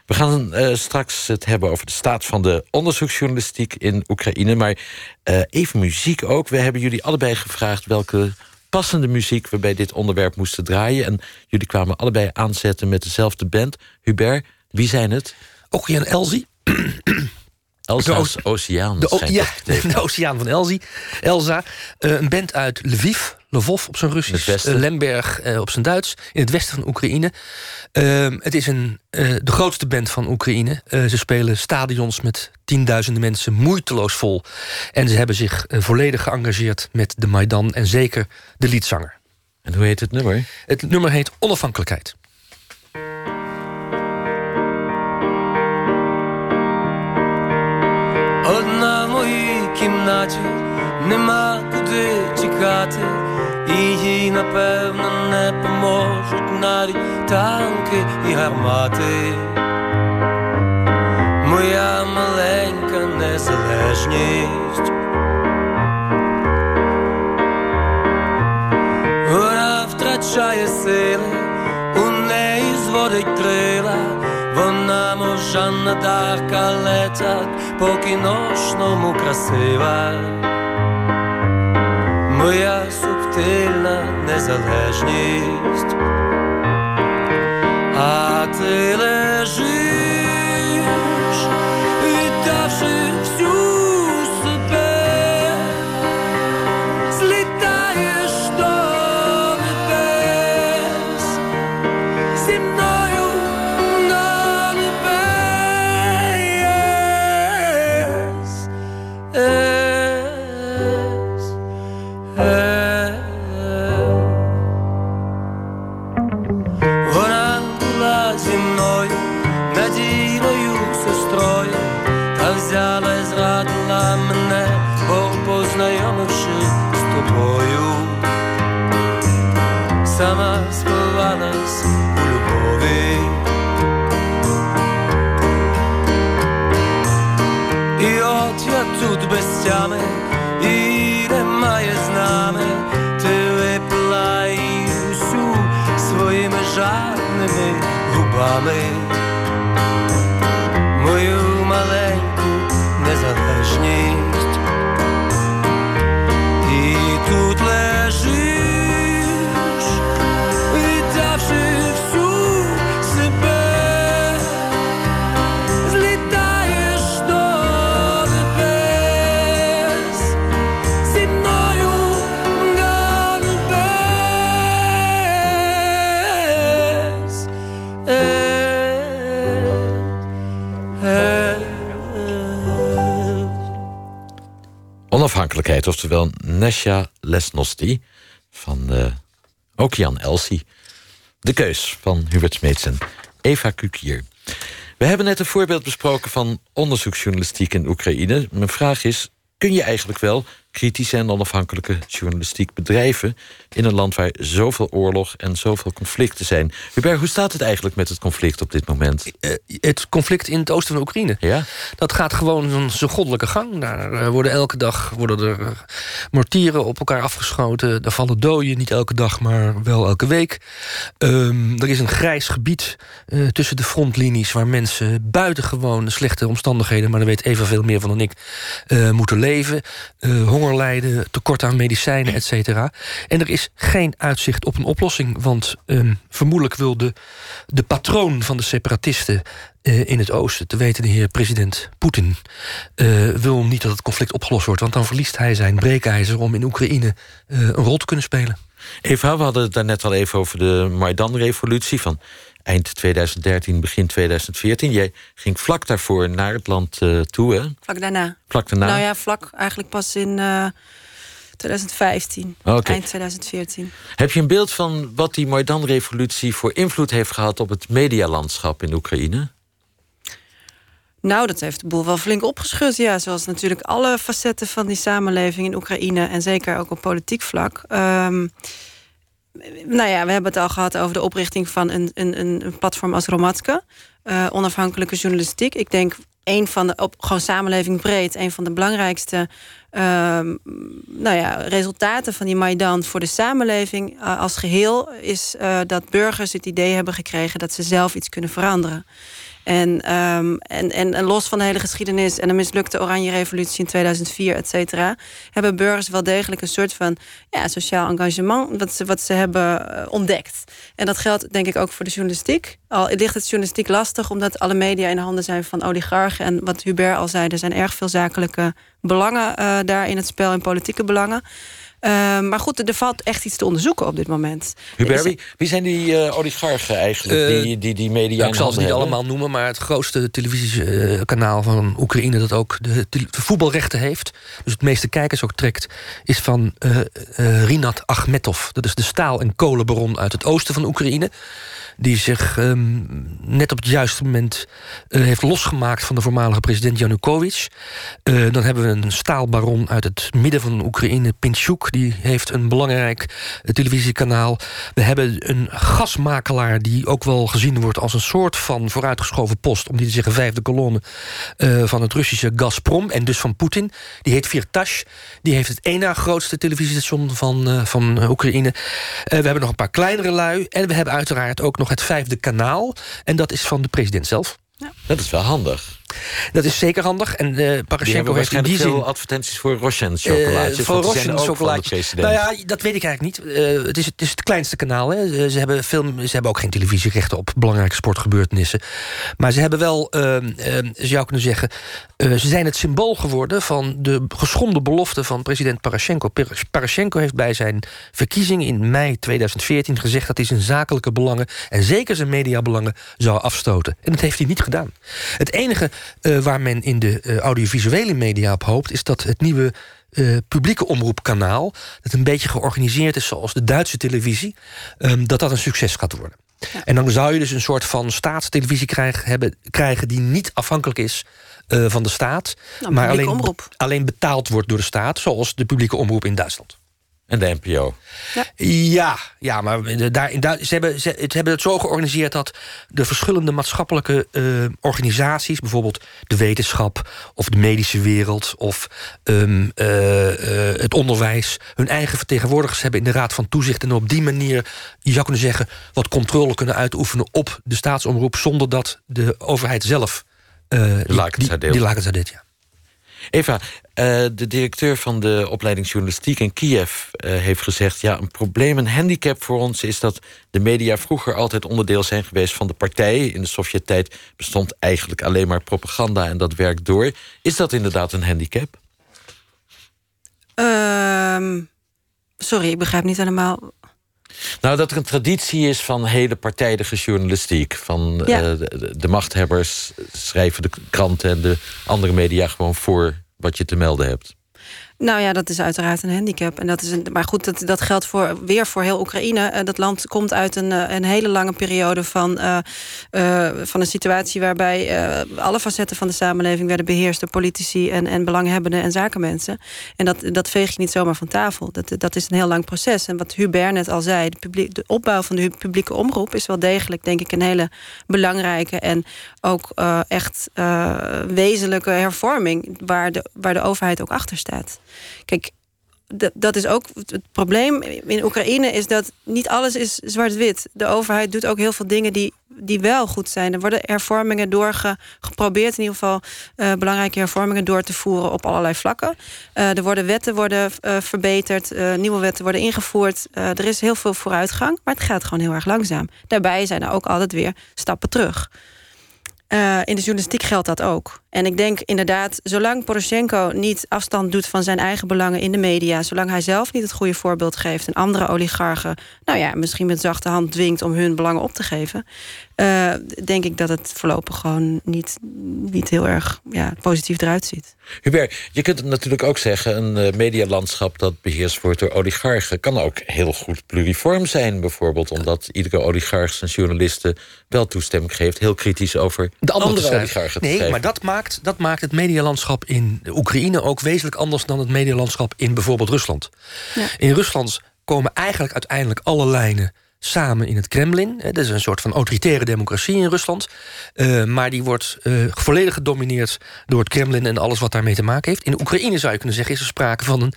We gaan eh, straks het hebben over de staat van de onderzoeksjournalistiek in Oekraïne. Maar eh, even muziek ook. We hebben jullie allebei gevraagd welke passende muziek we bij dit onderwerp moesten draaien. En jullie kwamen allebei aanzetten met dezelfde band. Hubert, wie zijn het?
Ogie en Elsie.
Elsa's Oceaan.
De, ja, de Oceaan van Elsie. Elsa. Een band uit Lviv. Lvov op zijn Russisch, uh, Lemberg uh, op zijn Duits, in het westen van Oekraïne. Uh, het is een, de grootste band van Oekraïne. ze spelen stadions met tienduizenden mensen moeiteloos vol. En ze hebben zich volledig geëngageerd met de Maidan en zeker de liedzanger.
En hoe heet het nummer?
Het nummer heet Onafhankelijkheid.
Одна в моїй кімнаті нема куди тікати, І їй напевно не поможуть навіть танки і гармати. Моя маленька незалежність. Вона втрачає сили, у неї зводить крила. Вона мов Жанна Дарк, але по кіношному красива, моя субтильна незалежність,
Nesja Lesnosti van uh, Okian Elsie. De keus van Hubert Smeets en Eva Kukier. We hebben net een voorbeeld besproken van onderzoeksjournalistiek in Oekraïne. Mijn vraag is: kun je eigenlijk wel kritische en onafhankelijke journalistiek bedrijven in een land waar zoveel oorlog en zoveel conflicten zijn? Hubert, hoe staat het eigenlijk met het conflict op dit moment?
Uh, het conflict in het oosten van Oekraïne.
Ja?
Dat gaat gewoon zijn goddelijke gang. Daar uh, worden elke dag worden er uh, mortieren op elkaar afgeschoten. Er vallen doden, niet elke dag, maar wel elke week. Um, er is een grijs gebied uh, tussen de frontlinies waar mensen buitengewoon slechte omstandigheden, maar daar weet Eva veel meer van dan ik, uh, moeten leven. Uh, hongerlijden, tekort aan medicijnen, et cetera. En er is geen uitzicht op een oplossing, want um, vermoedelijk wil de, de patroon van de separatisten uh, in het oosten, te weten de heer president Poetin, uh, wil niet dat het conflict opgelost wordt, want dan verliest hij zijn breekijzer om in Oekraïne uh, een rol te kunnen spelen.
Eva, we hadden het daarnet al even over de Maidan-revolutie van eind 2013, begin 2014. Jij ging vlak daarvoor naar het land uh, toe, hè?
Vlak daarna.
Vlak daarna?
Nou ja, vlak eigenlijk pas in uh, 2015. Okay. Eind 2014.
Heb je een beeld van wat die Maidan-revolutie voor invloed heeft gehad op het medialandschap in Oekraïne?
Nou, dat heeft de boel wel flink opgeschud. Ja, zoals natuurlijk alle facetten van die samenleving in Oekraïne en zeker ook op politiek vlak. Um, nou ja, we hebben het al gehad over de oprichting van een, een, een platform als Romatska. Uh, onafhankelijke journalistiek. Ik denk een van de, op gewoon samenleving breed, een van de belangrijkste uh, nou ja, resultaten van die Maidan voor de samenleving uh, als geheel is uh, dat burgers het idee hebben gekregen dat ze zelf iets kunnen veranderen. En, um, en, en, en, los van de hele geschiedenis en de mislukte Oranje Revolutie in 2004, et cetera, hebben burgers wel degelijk een soort van ja, sociaal engagement wat ze, wat ze hebben uh, ontdekt. En dat geldt denk ik ook voor de journalistiek. Al ligt het journalistiek lastig omdat alle media in de handen zijn van oligarchen. En wat Hubert al zei, er zijn erg veel zakelijke belangen uh, daar in het spel en politieke belangen. Uh, maar goed, er valt echt iets te onderzoeken op dit moment.
Hubert, wie, wie zijn die uh, oligarchen eigenlijk,
Uh,
die, die, die media
ik zal ze niet
hebben?
allemaal noemen, maar het grootste televisiekanaal van Oekraïne dat ook de, de voetbalrechten heeft, dus het meeste kijkers ook trekt, is van uh, uh, Rinat Achmetov. Dat is de staal- en kolenbaron uit het oosten van Oekraïne. Die zich um, net op het juiste moment uh, heeft losgemaakt van de voormalige president Yanukovych. Uh, dan hebben we een staalbaron uit het midden van Oekraïne, Pinchuk. Die heeft een belangrijk uh, televisiekanaal. We hebben een gasmakelaar die ook wel gezien wordt als een soort van vooruitgeschoven post, om niet te zeggen vijfde kolonne van het Russische Gazprom en dus van Poetin. Die heet Virtash. Die heeft het één grootste televisiestation van, van Oekraïne. We hebben nog een paar kleinere lui. En we hebben uiteraard ook nog het vijfde kanaal. En dat is van de president zelf.
Ja.
Dat is wel handig.
Dat is zeker handig. En uh,
hebben
Parashenko heeft in die
veel
zin...
advertenties voor Roshen chocolaatjes.
Uh, voor Roshen chocolaatjes. Nou ja, dat weet ik eigenlijk niet. Uh, het, is, het is het kleinste kanaal. Hè. Ze, hebben film, ze hebben ook geen televisierechten op belangrijke sportgebeurtenissen. Maar ze hebben wel, uh, je zou kunnen zeggen... ze zijn het symbool geworden van de geschonden belofte van president Parashenko. Parashenko heeft bij zijn verkiezing in mei 2014 gezegd... dat hij zijn zakelijke belangen en zeker zijn mediabelangen zou afstoten. En dat heeft hij niet gedaan. Het enige uh, waar men in de uh, audiovisuele media op hoopt... is dat het nieuwe uh, publieke omroepkanaal... dat een beetje georganiseerd is zoals de Duitse televisie... Um, dat dat een succes gaat worden. Ja. En dan zou je dus een soort van staatstelevisie krijgen, hebben, krijgen... die niet afhankelijk is van de staat...
Nou,
maar alleen, alleen betaald wordt door de staat... zoals de publieke omroep in Duitsland.
En de NPO.
Ja, ja, ja maar daar, daar, ze, hebben, ze, ze, hebben het zo georganiseerd dat de verschillende maatschappelijke uh, organisaties, bijvoorbeeld de wetenschap of de medische wereld of um, uh, uh, het onderwijs, hun eigen vertegenwoordigers hebben in de Raad van Toezicht en op die manier, je zou kunnen zeggen, wat controle kunnen uitoefenen op de staatsomroep zonder dat de overheid zelf
lakens
die, die lakens dit, ja.
Eva, uh, de directeur van de opleiding journalistiek in Kiev uh, heeft gezegd... ja, een probleem, een handicap voor ons is dat de media vroeger altijd onderdeel zijn geweest van de partij. In de Sovjet-tijd bestond eigenlijk alleen maar propaganda en dat werkt door. Is dat inderdaad een handicap?
Uh, sorry, ik begrijp niet helemaal...
Nou, dat er een traditie is van hele partijdige journalistiek. Van
ja.
uh, de, de, machthebbers schrijven de kranten en de andere media gewoon voor wat je te melden hebt.
Nou ja, dat is uiteraard een handicap. En dat is een, maar goed, dat, dat geldt voor, weer voor heel Oekraïne. Uh, dat land komt uit een, uh, een hele lange periode van, uh, van een situatie waarbij alle facetten van de samenleving werden beheerst door politici en, en belanghebbenden en zakenmensen. En dat, dat veeg je niet zomaar van tafel. Dat, dat is een heel lang proces. En wat Hubert net al zei, de, de opbouw van de publieke omroep is wel degelijk, denk ik, een hele belangrijke en ook echt wezenlijke hervorming waar de, waar de overheid ook achter staat. Kijk, dat is ook het probleem in Oekraïne is dat niet alles is zwart-wit. De overheid doet ook heel veel dingen die, die wel goed zijn. Er worden hervormingen doorgeprobeerd, in ieder geval uh, belangrijke hervormingen door te voeren op allerlei vlakken. Uh, er worden wetten worden uh, verbeterd, nieuwe wetten worden ingevoerd. er is heel veel vooruitgang, maar het gaat gewoon heel erg langzaam. Daarbij zijn er ook altijd weer stappen terug. Uh, in de journalistiek geldt dat ook. En ik denk inderdaad, zolang Poroshenko niet afstand doet van zijn eigen belangen in de media, zolang hij zelf niet het goede voorbeeld geeft en andere oligarchen, nou ja, misschien met zachte hand dwingt om hun belangen op te geven, uh, denk ik dat het voorlopig gewoon niet, niet heel erg ja, positief eruit ziet.
Hubert, je kunt het natuurlijk ook zeggen, een uh, medialandschap dat beheerst wordt door oligarchen kan ook heel goed pluriform zijn, bijvoorbeeld, omdat iedere oligarch zijn journalisten wel toestemming geeft, heel kritisch over
de andere,
oligarchen
Nee, maar dat maakt, dat maakt het medialandschap in de Oekraïne ook wezenlijk anders dan het medialandschap in bijvoorbeeld Rusland.
Ja.
In Rusland komen eigenlijk uiteindelijk alle lijnen samen in het Kremlin. Dat is een soort van autoritaire democratie in Rusland. Uh, maar die wordt uh, volledig gedomineerd door het Kremlin en alles wat daarmee te maken heeft. In Oekraïne zou je kunnen zeggen, is er sprake van een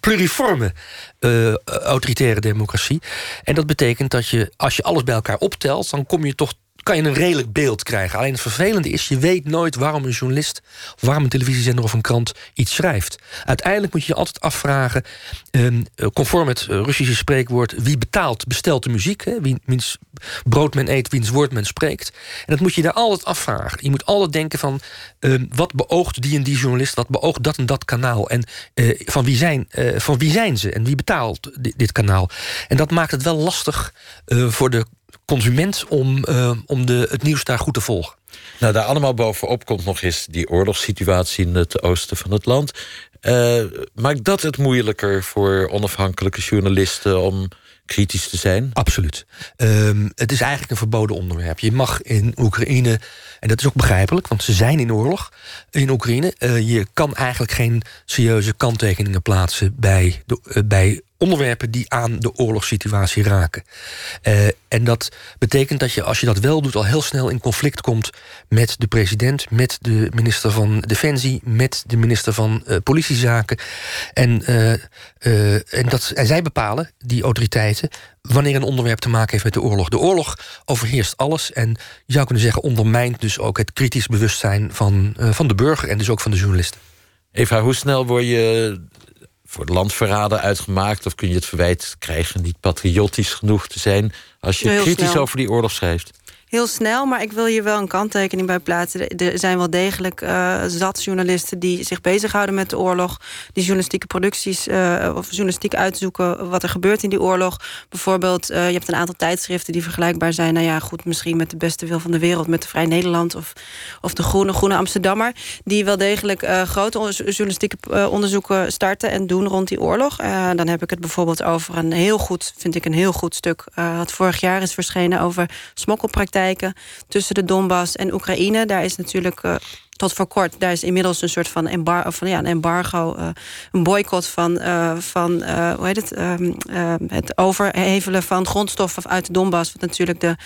pluriforme uh, autoritaire democratie. En dat betekent dat je, als je alles bij elkaar optelt, dan kom je toch kan je een redelijk beeld krijgen. Alleen het vervelende is, je weet nooit waarom een journalist... waarom een televisiezender of een krant iets schrijft. Uiteindelijk moet je je altijd afvragen... Ehm, conform het Russische spreekwoord... wie betaalt, bestelt de muziek. Wie, wiens brood men eet, wiens woord men spreekt. En dat moet je daar altijd afvragen. Je moet altijd denken van... Ehm, wat beoogt die en die journalist, wat beoogt dat en dat kanaal... en uh, van, wie zijn, van wie zijn ze en wie betaalt dit, kanaal. En dat maakt het wel lastig voor de consument om, uh, om de, het nieuws daar goed te volgen.
Nou, daar allemaal bovenop komt nog eens die oorlogssituatie in het oosten van het land. Uh, maakt dat het moeilijker voor onafhankelijke journalisten om kritisch te zijn?
Absoluut. Um, het is eigenlijk een verboden onderwerp. Je mag in Oekraïne, en dat is ook begrijpelijk, want ze zijn in oorlog in Oekraïne. Uh, je kan eigenlijk geen serieuze kanttekeningen plaatsen bij, de, uh, bij onderwerpen die aan de oorlogssituatie raken. Uh, en dat betekent dat je, als je dat wel doet, al heel snel in conflict komt met de president, met de minister van Defensie, met de minister van uh, Politiezaken. En, uh, en, dat, en zij bepalen, die autoriteiten, wanneer een onderwerp te maken heeft met de oorlog. De oorlog overheerst alles en je zou kunnen zeggen, ondermijnt dus ook het kritisch bewustzijn van, van de burger en dus ook van de journalisten.
Eva, hoe snel word je voor landverraden uitgemaakt? Of kun je het verwijt krijgen niet patriotisch genoeg te zijn... als je kritisch
snel.
over die oorlog schrijft?
Heel snel, maar ik wil hier wel een kanttekening bij plaatsen. Er zijn wel degelijk uh, zat journalisten die zich bezighouden met de oorlog. Die journalistieke producties uh, of journalistiek uitzoeken wat er gebeurt in die oorlog. Bijvoorbeeld, uh, je hebt een aantal tijdschriften die vergelijkbaar zijn. Nou ja, goed, misschien met de beste wil van de wereld, met de Vrij Nederland of, of de Groene, Groene Amsterdammer. Die wel degelijk grote journalistieke onderzoeken starten en doen rond die oorlog. dan heb ik het bijvoorbeeld over een heel goed, vind ik een heel goed stuk. wat vorig jaar is verschenen over smokkelpraktijk tussen de Donbass en Oekraïne. Daar is natuurlijk uh, tot voor kort, daar is inmiddels een soort van, ja, een embargo, uh, een boycott van, uh, van hoe heet het, um, het overhevelen van grondstoffen uit de Donbass, wat natuurlijk de,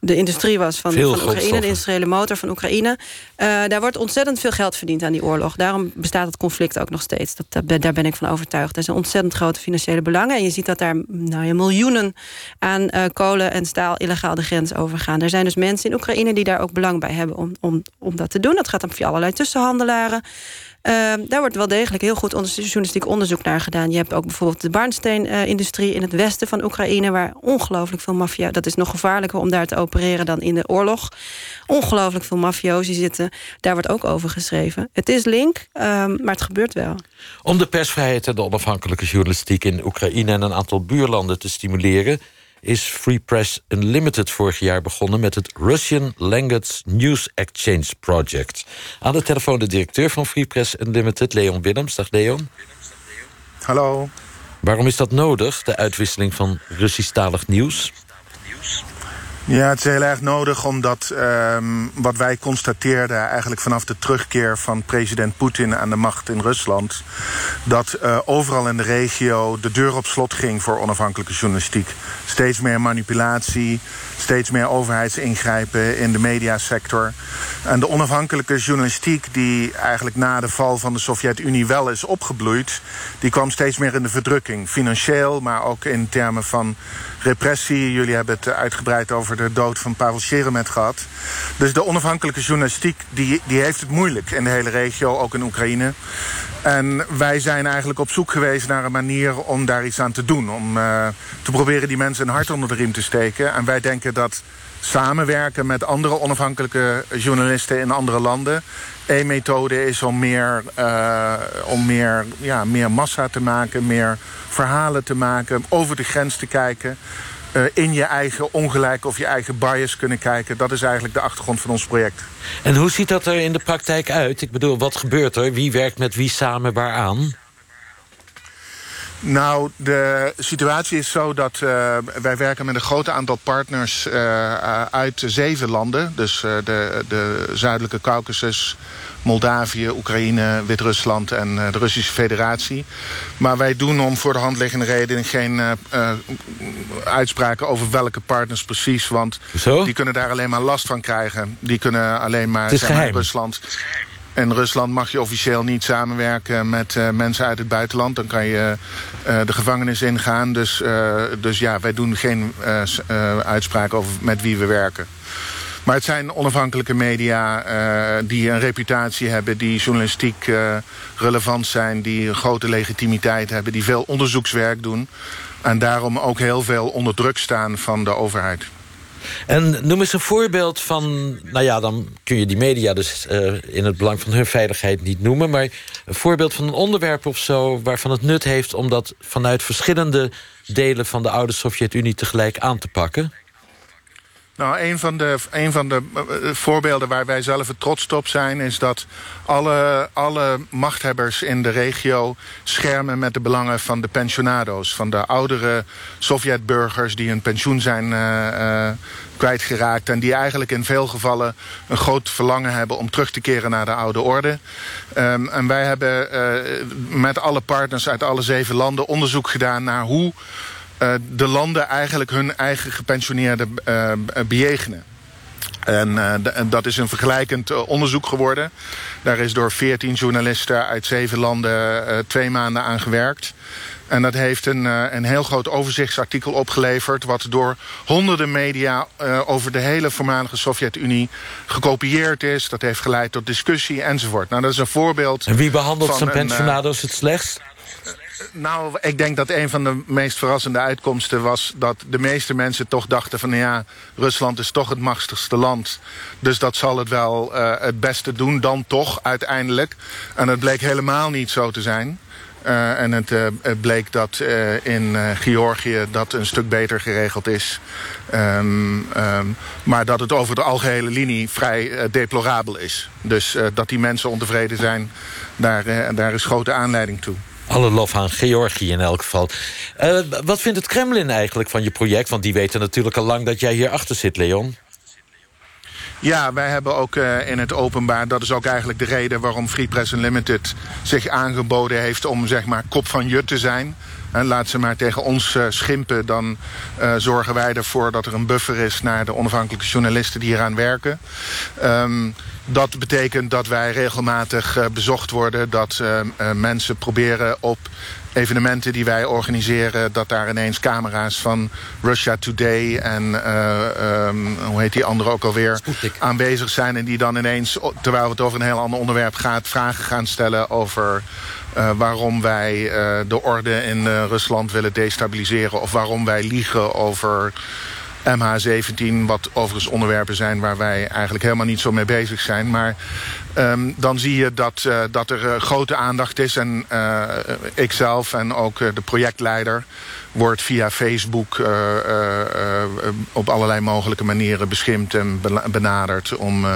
de industrie was van, van Oekraïne, de industriële motor van Oekraïne. daar wordt ontzettend veel geld verdiend aan die oorlog. Daarom bestaat het conflict ook nog steeds. Dat, dat, daar ben ik van overtuigd. Er zijn ontzettend grote financiële belangen. En je ziet dat daar nou ja, miljoenen aan uh, kolen en staal illegaal de grens overgaan. Er zijn dus mensen in Oekraïne die daar ook belang bij hebben om, om, om dat te doen. Dat gaat dan via allerlei tussenhandelaren. Uh, daar wordt wel degelijk heel goed journalistiek onderzoek naar gedaan. Je hebt ook bijvoorbeeld de barnsteenindustrie in het westen van Oekraïne... waar ongelooflijk veel maffia... dat is nog gevaarlijker om daar te opereren dan in de oorlog. Ongelooflijk veel mafiosi zitten. Daar wordt ook over geschreven. Het is link, uh, maar het gebeurt wel.
Om de persvrijheid en de onafhankelijke journalistiek... in Oekraïne en een aantal buurlanden te stimuleren is Free Press Unlimited vorig jaar begonnen... met het Russian Language News Exchange Project. Aan de telefoon de directeur van Free Press Unlimited, Leon Willems. Dag Leon.
Hallo.
Waarom is dat nodig, de uitwisseling van Russisch-talig nieuws?
Ja, het is heel erg nodig omdat um, wat wij constateerden... eigenlijk vanaf de terugkeer van president Poetin aan de macht in Rusland... dat uh, overal in de regio de deur op slot ging voor onafhankelijke journalistiek. Steeds meer manipulatie, steeds meer overheidsingrijpen in de mediasector. En de onafhankelijke journalistiek die eigenlijk na de val van de Sovjet-Unie wel is opgebloeid... die kwam steeds meer in de verdrukking. Financieel, maar ook in termen van repressie. Jullie hebben het uitgebreid over de dood van Pavel Sheremet gehad. Dus de onafhankelijke journalistiek die, die heeft het moeilijk in de hele regio, ook in Oekraïne. En wij zijn eigenlijk op zoek geweest naar een manier om daar iets aan te doen. Om uh, te proberen die mensen een hart onder de riem te steken. En wij denken dat samenwerken met andere onafhankelijke journalisten in andere landen... één methode is om meer, uh, om meer, ja, meer massa te maken, meer verhalen te maken... over de grens te kijken, uh, in je eigen ongelijk of je eigen bias kunnen kijken. Dat is eigenlijk de achtergrond van ons project.
En hoe ziet dat er in de praktijk uit? Ik bedoel, wat gebeurt er? Wie werkt met wie samen waaraan?
Nou, de situatie is zo dat uh, wij werken met een groot aantal partners uh, uit zeven landen. Dus uh, de, de zuidelijke Caucasus, Moldavië, Oekraïne, Wit-Rusland en de Russische Federatie. Maar wij doen om voor de hand liggende reden geen uitspraken over welke partners precies. Want
Zo?
die kunnen daar alleen maar last van krijgen. Die kunnen alleen maar
Het is geheim.
Rusland... In Rusland mag je officieel niet samenwerken met uh, mensen uit het buitenland. Dan kan je uh, de gevangenis ingaan. Dus, uh, dus ja, wij doen geen uitspraken over met wie we werken. Maar het zijn onafhankelijke media die een reputatie hebben... die journalistiek relevant zijn, die grote legitimiteit hebben... die veel onderzoekswerk doen. En daarom ook heel veel onder druk staan van de overheid.
En noem eens een voorbeeld van... nou ja, dan kun je die media dus uh, in het belang van hun veiligheid niet noemen... maar een voorbeeld van een onderwerp of zo... waarvan het nut heeft om dat vanuit verschillende delen... van de oude Sovjet-Unie tegelijk aan te pakken?
Nou, een van, de, een van de uh, voorbeelden waar wij zelf het trots op zijn... is dat alle, alle machthebbers in de regio schermen met de belangen van de pensionado's. Van de oudere Sovjetburgers die hun pensioen zijn uh, uh, kwijtgeraakt... en die eigenlijk in veel gevallen een groot verlangen hebben... om terug te keren naar de oude orde. Um, en wij hebben met alle partners uit alle zeven landen onderzoek gedaan naar hoe... Uh, de landen eigenlijk hun eigen gepensioneerden uh, bejegenen. En uh, dat is een vergelijkend onderzoek geworden. Daar is door 14 journalisten uit zeven landen twee maanden aan gewerkt. En dat heeft een, een heel groot overzichtsartikel opgeleverd... wat door honderden media over de hele voormalige Sovjet-Unie gekopieerd is. Dat heeft geleid tot discussie enzovoort. Nou, dat is een voorbeeld
En wie behandelt zijn pensionado's het slechtst?
Nou, ik denk dat een van de meest verrassende uitkomsten was... dat de meeste mensen toch dachten van... ja, Rusland is toch het machtigste land. Dus dat zal het wel uh, het beste doen, dan toch uiteindelijk. En het bleek helemaal niet zo te zijn. Uh, en het, uh, het, bleek dat in Georgië dat een stuk beter geregeld is. Um, um, maar dat het over de algehele linie vrij deplorabel is. Dus dat die mensen ontevreden zijn, daar, daar is grote aanleiding toe.
Alle lof aan Georgië in elk geval. Uh, wat vindt het Kremlin eigenlijk van je project? Want die weten natuurlijk al lang dat jij hier achter zit, Leon.
Ja, wij hebben ook uh, in het openbaar... dat is ook eigenlijk de reden waarom Free Press Unlimited zich aangeboden heeft... om zeg maar kop van jut te zijn. En laat ze maar tegen ons uh, schimpen. Dan uh, zorgen wij ervoor dat er een buffer is... naar de onafhankelijke journalisten die hieraan werken. Um, dat betekent dat wij regelmatig uh, bezocht worden. Dat mensen proberen op evenementen die wij organiseren... dat daar ineens camera's van Russia Today en uh, um, hoe heet die andere ook alweer...
Sputnik.
aanwezig zijn en die dan ineens, terwijl het over een heel ander onderwerp gaat... vragen gaan stellen over uh, waarom wij uh, de orde in Rusland willen destabiliseren... of waarom wij liegen over... MH17, wat overigens onderwerpen zijn waar wij eigenlijk helemaal niet zo mee bezig zijn. Maar um, dan zie je dat, uh, dat er uh, grote aandacht is. En uh, ikzelf en ook de projectleider wordt via Facebook op allerlei mogelijke manieren beschimpt en benaderd. Om,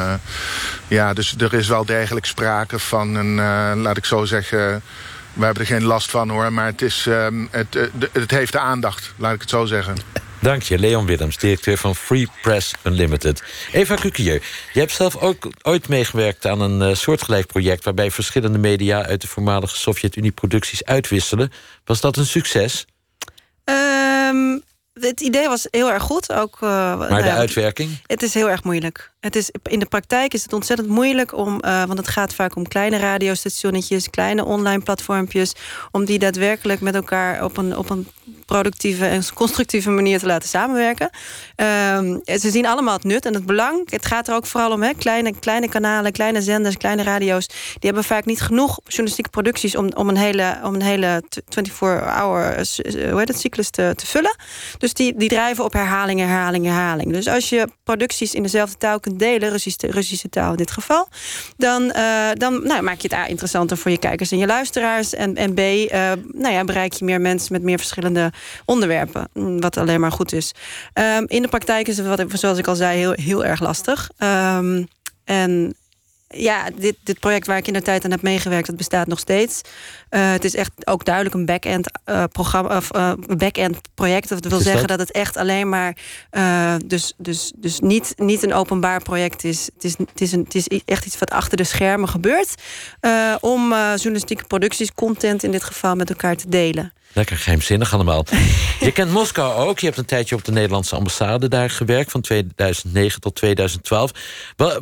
ja, dus er is wel degelijk sprake van een, laat ik zo zeggen... We hebben er geen last van hoor, maar het, is, um, het, het heeft de aandacht, laat ik het zo zeggen.
Dank je, Leon Willems, directeur van Free Press Unlimited. Eva Kukier, je hebt zelf ook ooit meegewerkt aan een uh, soortgelijk project... waarbij verschillende media uit de voormalige Sovjet-Unie producties uitwisselen. Was dat een succes?
Um, het idee was heel erg goed. Ook, uh,
maar de nou, uitwerking?
Het is heel erg moeilijk. Het is, in de praktijk is het ontzettend moeilijk om, uh, want het gaat vaak om kleine radiostationnetjes, kleine online platformpjes, om die daadwerkelijk met elkaar op een, op een productieve en constructieve manier te laten samenwerken. Um, ze zien allemaal het nut en het belang. Het gaat er ook vooral om hè, kleine, kleine kanalen, kleine zenders, kleine radio's. Die hebben vaak niet genoeg journalistieke producties om, om een hele, om een hele 24-hour hoe heet het, cyclus te, te vullen. Dus die, die drijven op herhaling, herhaling, herhaling. Dus als je producties in dezelfde taal kunt delen, Russische, taal in dit geval, dan, uh, dan nou, maak je het A interessanter voor je kijkers en je luisteraars. En, en B, uh, nou ja, bereik je meer mensen met meer verschillende onderwerpen. Wat alleen maar goed is. Um, in de praktijk is het, wat, zoals ik al zei, heel, heel erg lastig. Um, en ja, dit, dit project waar ik in de tijd aan heb meegewerkt, dat bestaat nog steeds. Uh, het is echt ook duidelijk een back-end uh, programma of uh, back-end project. Dat wil zeggen dat? dat het echt alleen maar dus, dus, dus niet, niet een openbaar project is. Het is, het is, een, het is echt iets wat achter de schermen gebeurt. om journalistieke producties, content in dit geval, met elkaar te delen.
Lekker geheimzinnig allemaal. je kent Moskou ook. Je hebt een tijdje op de Nederlandse ambassade daar gewerkt... van 2009 tot 2012.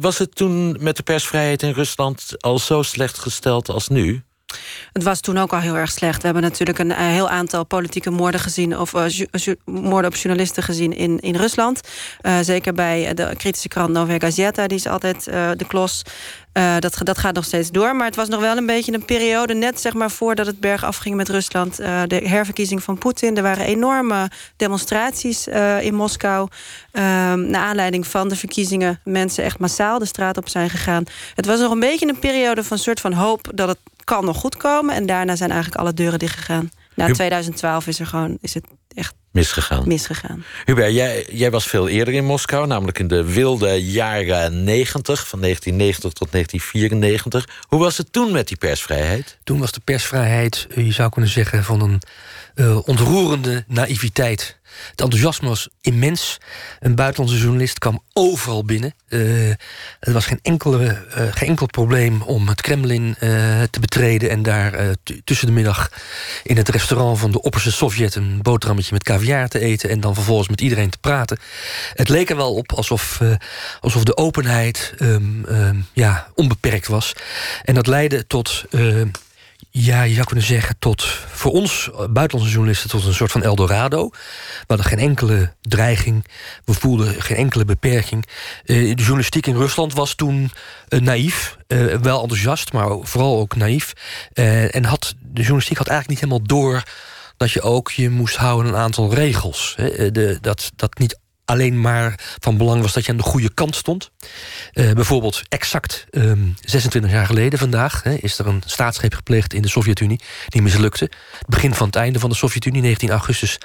Was het toen met de persvrijheid in Rusland al zo slecht gesteld als nu?
Het was toen ook al heel erg slecht. We hebben natuurlijk een, een heel aantal politieke moorden gezien... of uh, ju moorden op journalisten gezien in, in Rusland. Zeker bij de kritische krant Novaya Gazeta, die is altijd de klos. Dat, dat gaat nog steeds door. Maar het was nog wel een beetje een periode... net zeg maar voordat het berg afging met Rusland. De herverkiezing van Poetin. Er waren enorme demonstraties in Moskou. naar aanleiding van de verkiezingen... mensen echt massaal de straat op zijn gegaan. Het was nog een beetje een periode van soort van hoop... dat het kan nog goed komen. En daarna zijn eigenlijk alle deuren dichtgegaan. Na 2012 is, er gewoon, is het echt
misgegaan.
misgegaan.
Hubert, jij, jij was veel eerder in Moskou, namelijk in de wilde jaren 90, van 1990 tot 1994. Hoe was het toen met die persvrijheid?
Toen was de persvrijheid, je zou kunnen zeggen, van een uh, ontroerende naïviteit. Het enthousiasme was immens. Een buitenlandse journalist kwam overal binnen. Uh, er was geen, uh, geen enkel probleem om het Kremlin uh, te betreden... en daar tussen de middag in het restaurant van de opperste Sovjet... een boterhammetje met caviar te eten... en dan vervolgens met iedereen te praten. Het leek er wel op alsof, alsof de openheid um, um, ja, onbeperkt was. En dat leidde tot ja, je zou kunnen zeggen, tot voor ons buitenlandse journalisten tot een soort van Eldorado. We hadden geen enkele dreiging, we voelden geen enkele beperking. Uh, de journalistiek in Rusland was toen uh, naïef, wel enthousiast, maar vooral ook naïef. en had, de journalistiek had eigenlijk niet helemaal door dat je ook je moest houden aan een aantal regels. De, dat, dat niet alleen maar van belang was dat je aan de goede kant stond. Uh, bijvoorbeeld exact um, 26 jaar geleden vandaag... Hè, is er een staatsgreep gepleegd in de Sovjet-Unie... die mislukte. Het begin van het einde van de Sovjet-Unie, 19 augustus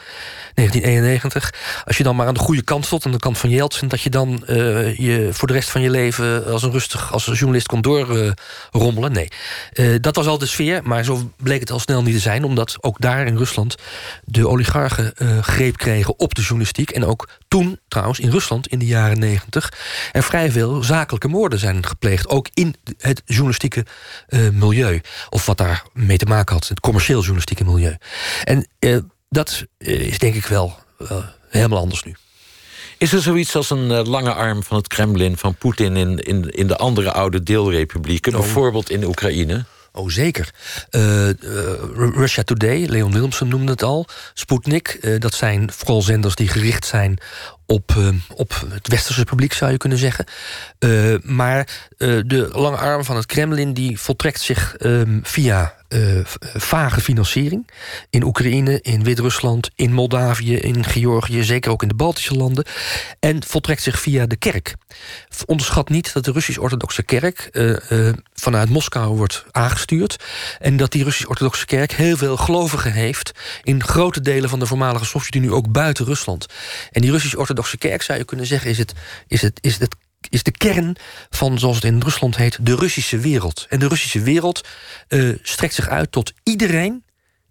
1991. Als je dan maar aan de goede kant stond, aan de kant van Yeltsin... dat je dan uh, je voor de rest van je leven als een rustig als een journalist kon doorrommelen. Nee, uh, dat was al de sfeer, maar zo bleek het al snel niet te zijn... omdat ook daar in Rusland de oligarchen greep kregen op de journalistiek... en ook toen trouwens in Rusland in de jaren negentig... er vrij veel zakelijke moorden zijn gepleegd. Ook in het journalistieke milieu. Of wat daar mee te maken had. Het commercieel journalistieke milieu. En dat is denk ik wel helemaal anders nu.
Is er zoiets als een uh, lange arm van het Kremlin, van Poetin... in, in, in de andere oude deelrepublieken, oh. bijvoorbeeld in Oekraïne?
Oh, zeker. Uh, uh, Russia Today, Leon Willemsen noemde het al. Sputnik, uh, dat zijn vooral zenders die gericht zijn op, op het westerse publiek, zou je kunnen zeggen. maar de lange arm van het Kremlin die voltrekt zich um, via uh, vage financiering. In Oekraïne, in Wit-Rusland, in Moldavië, in Georgië, zeker ook in de Baltische landen. En voltrekt zich via de kerk. Onderschat niet dat de Russisch-Orthodoxe kerk uh, vanuit Moskou wordt aangestuurd. En dat die Russisch-Orthodoxe kerk heel veel gelovigen heeft in grote delen van de voormalige Sovjet-Unie, ook buiten Rusland. En die Russisch-Orthodoxe kerk, zou je kunnen zeggen, is het, is het, is het is de kern van, zoals het in Rusland heet, de Russische wereld. En de Russische wereld uh, strekt zich uit tot iedereen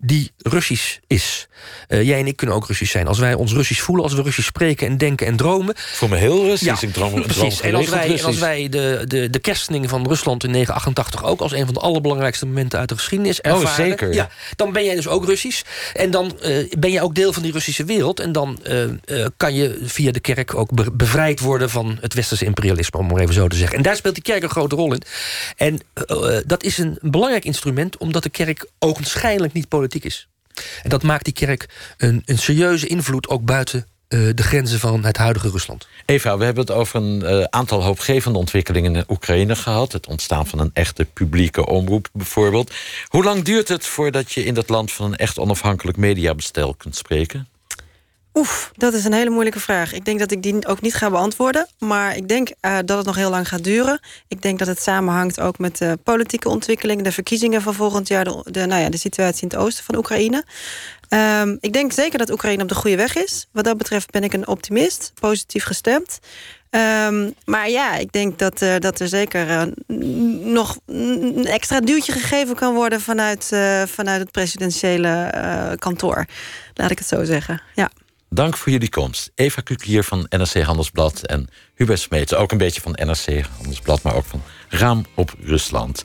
die Russisch is. Uh, jij en ik kunnen ook Russisch zijn. Als wij ons Russisch voelen, als we Russisch spreken en denken en dromen.
Voor me heel Russisch.
Ja,
ik droom,
precies. En als wij, en als wij de, de, de kerstening van Rusland in 1988 ook als een van de allerbelangrijkste momenten uit de geschiedenis ervaren.
Oh, zeker.
Ja, dan ben jij dus ook Russisch. En dan uh, ben je ook deel van die Russische wereld. En dan uh, kan je via de kerk ook be bevrijd worden van het westerse imperialisme, om maar even zo te zeggen. En daar speelt die kerk een grote rol in. En dat is een belangrijk instrument, omdat de kerk ogenschijnlijk niet politiek is. En dat maakt die kerk een, een serieuze invloed ook buiten uh, de grenzen van het huidige Rusland.
Eva, we hebben het over een uh, aantal hoopgevende ontwikkelingen in Oekraïne gehad. Het ontstaan van een echte publieke omroep bijvoorbeeld. Hoe lang duurt het voordat je in dat land van een echt onafhankelijk mediabestel kunt spreken?
Oef, dat is een hele moeilijke vraag. Ik denk dat ik die ook niet ga beantwoorden. Maar ik denk uh, dat het nog heel lang gaat duren. Ik denk dat het samenhangt ook met de politieke ontwikkelingen... de verkiezingen van volgend jaar, de, nou ja, de situatie in het oosten van Oekraïne. Um, ik denk zeker dat Oekraïne op de goede weg is. Wat dat betreft ben ik een optimist, positief gestemd. Um, maar ja, ik denk dat, uh, dat er zeker uh, nog een extra duwtje gegeven kan worden... vanuit, vanuit het presidentiële kantoor. Laat ik het zo zeggen, ja.
Dank voor jullie komst. Eva Kuklier van NRC Handelsblad en Hubert Smeets. Ook een beetje van NRC Handelsblad, maar ook van Raam op Rusland.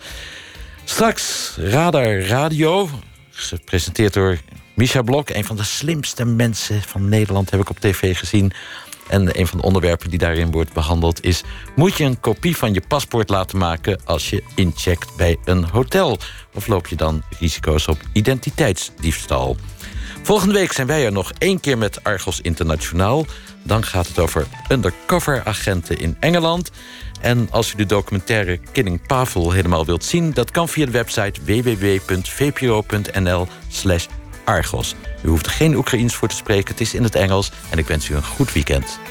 Straks Radar Radio, gepresenteerd door Misha Blok. Een van de slimste mensen van Nederland heb ik op tv gezien. En een van de onderwerpen die daarin wordt behandeld is... moet je een kopie van je paspoort laten maken als je incheckt bij een hotel? Of loop je dan risico's op identiteitsdiefstal? Volgende week zijn wij er nog één keer met Argos Internationaal. Dan gaat het over undercover agenten in Engeland. En als u de documentaire Killing Pavel helemaal wilt zien... dat kan via de website www.vpro.nl Argos. U hoeft geen Oekraïens voor te spreken, het is in het Engels... en ik wens u een goed weekend.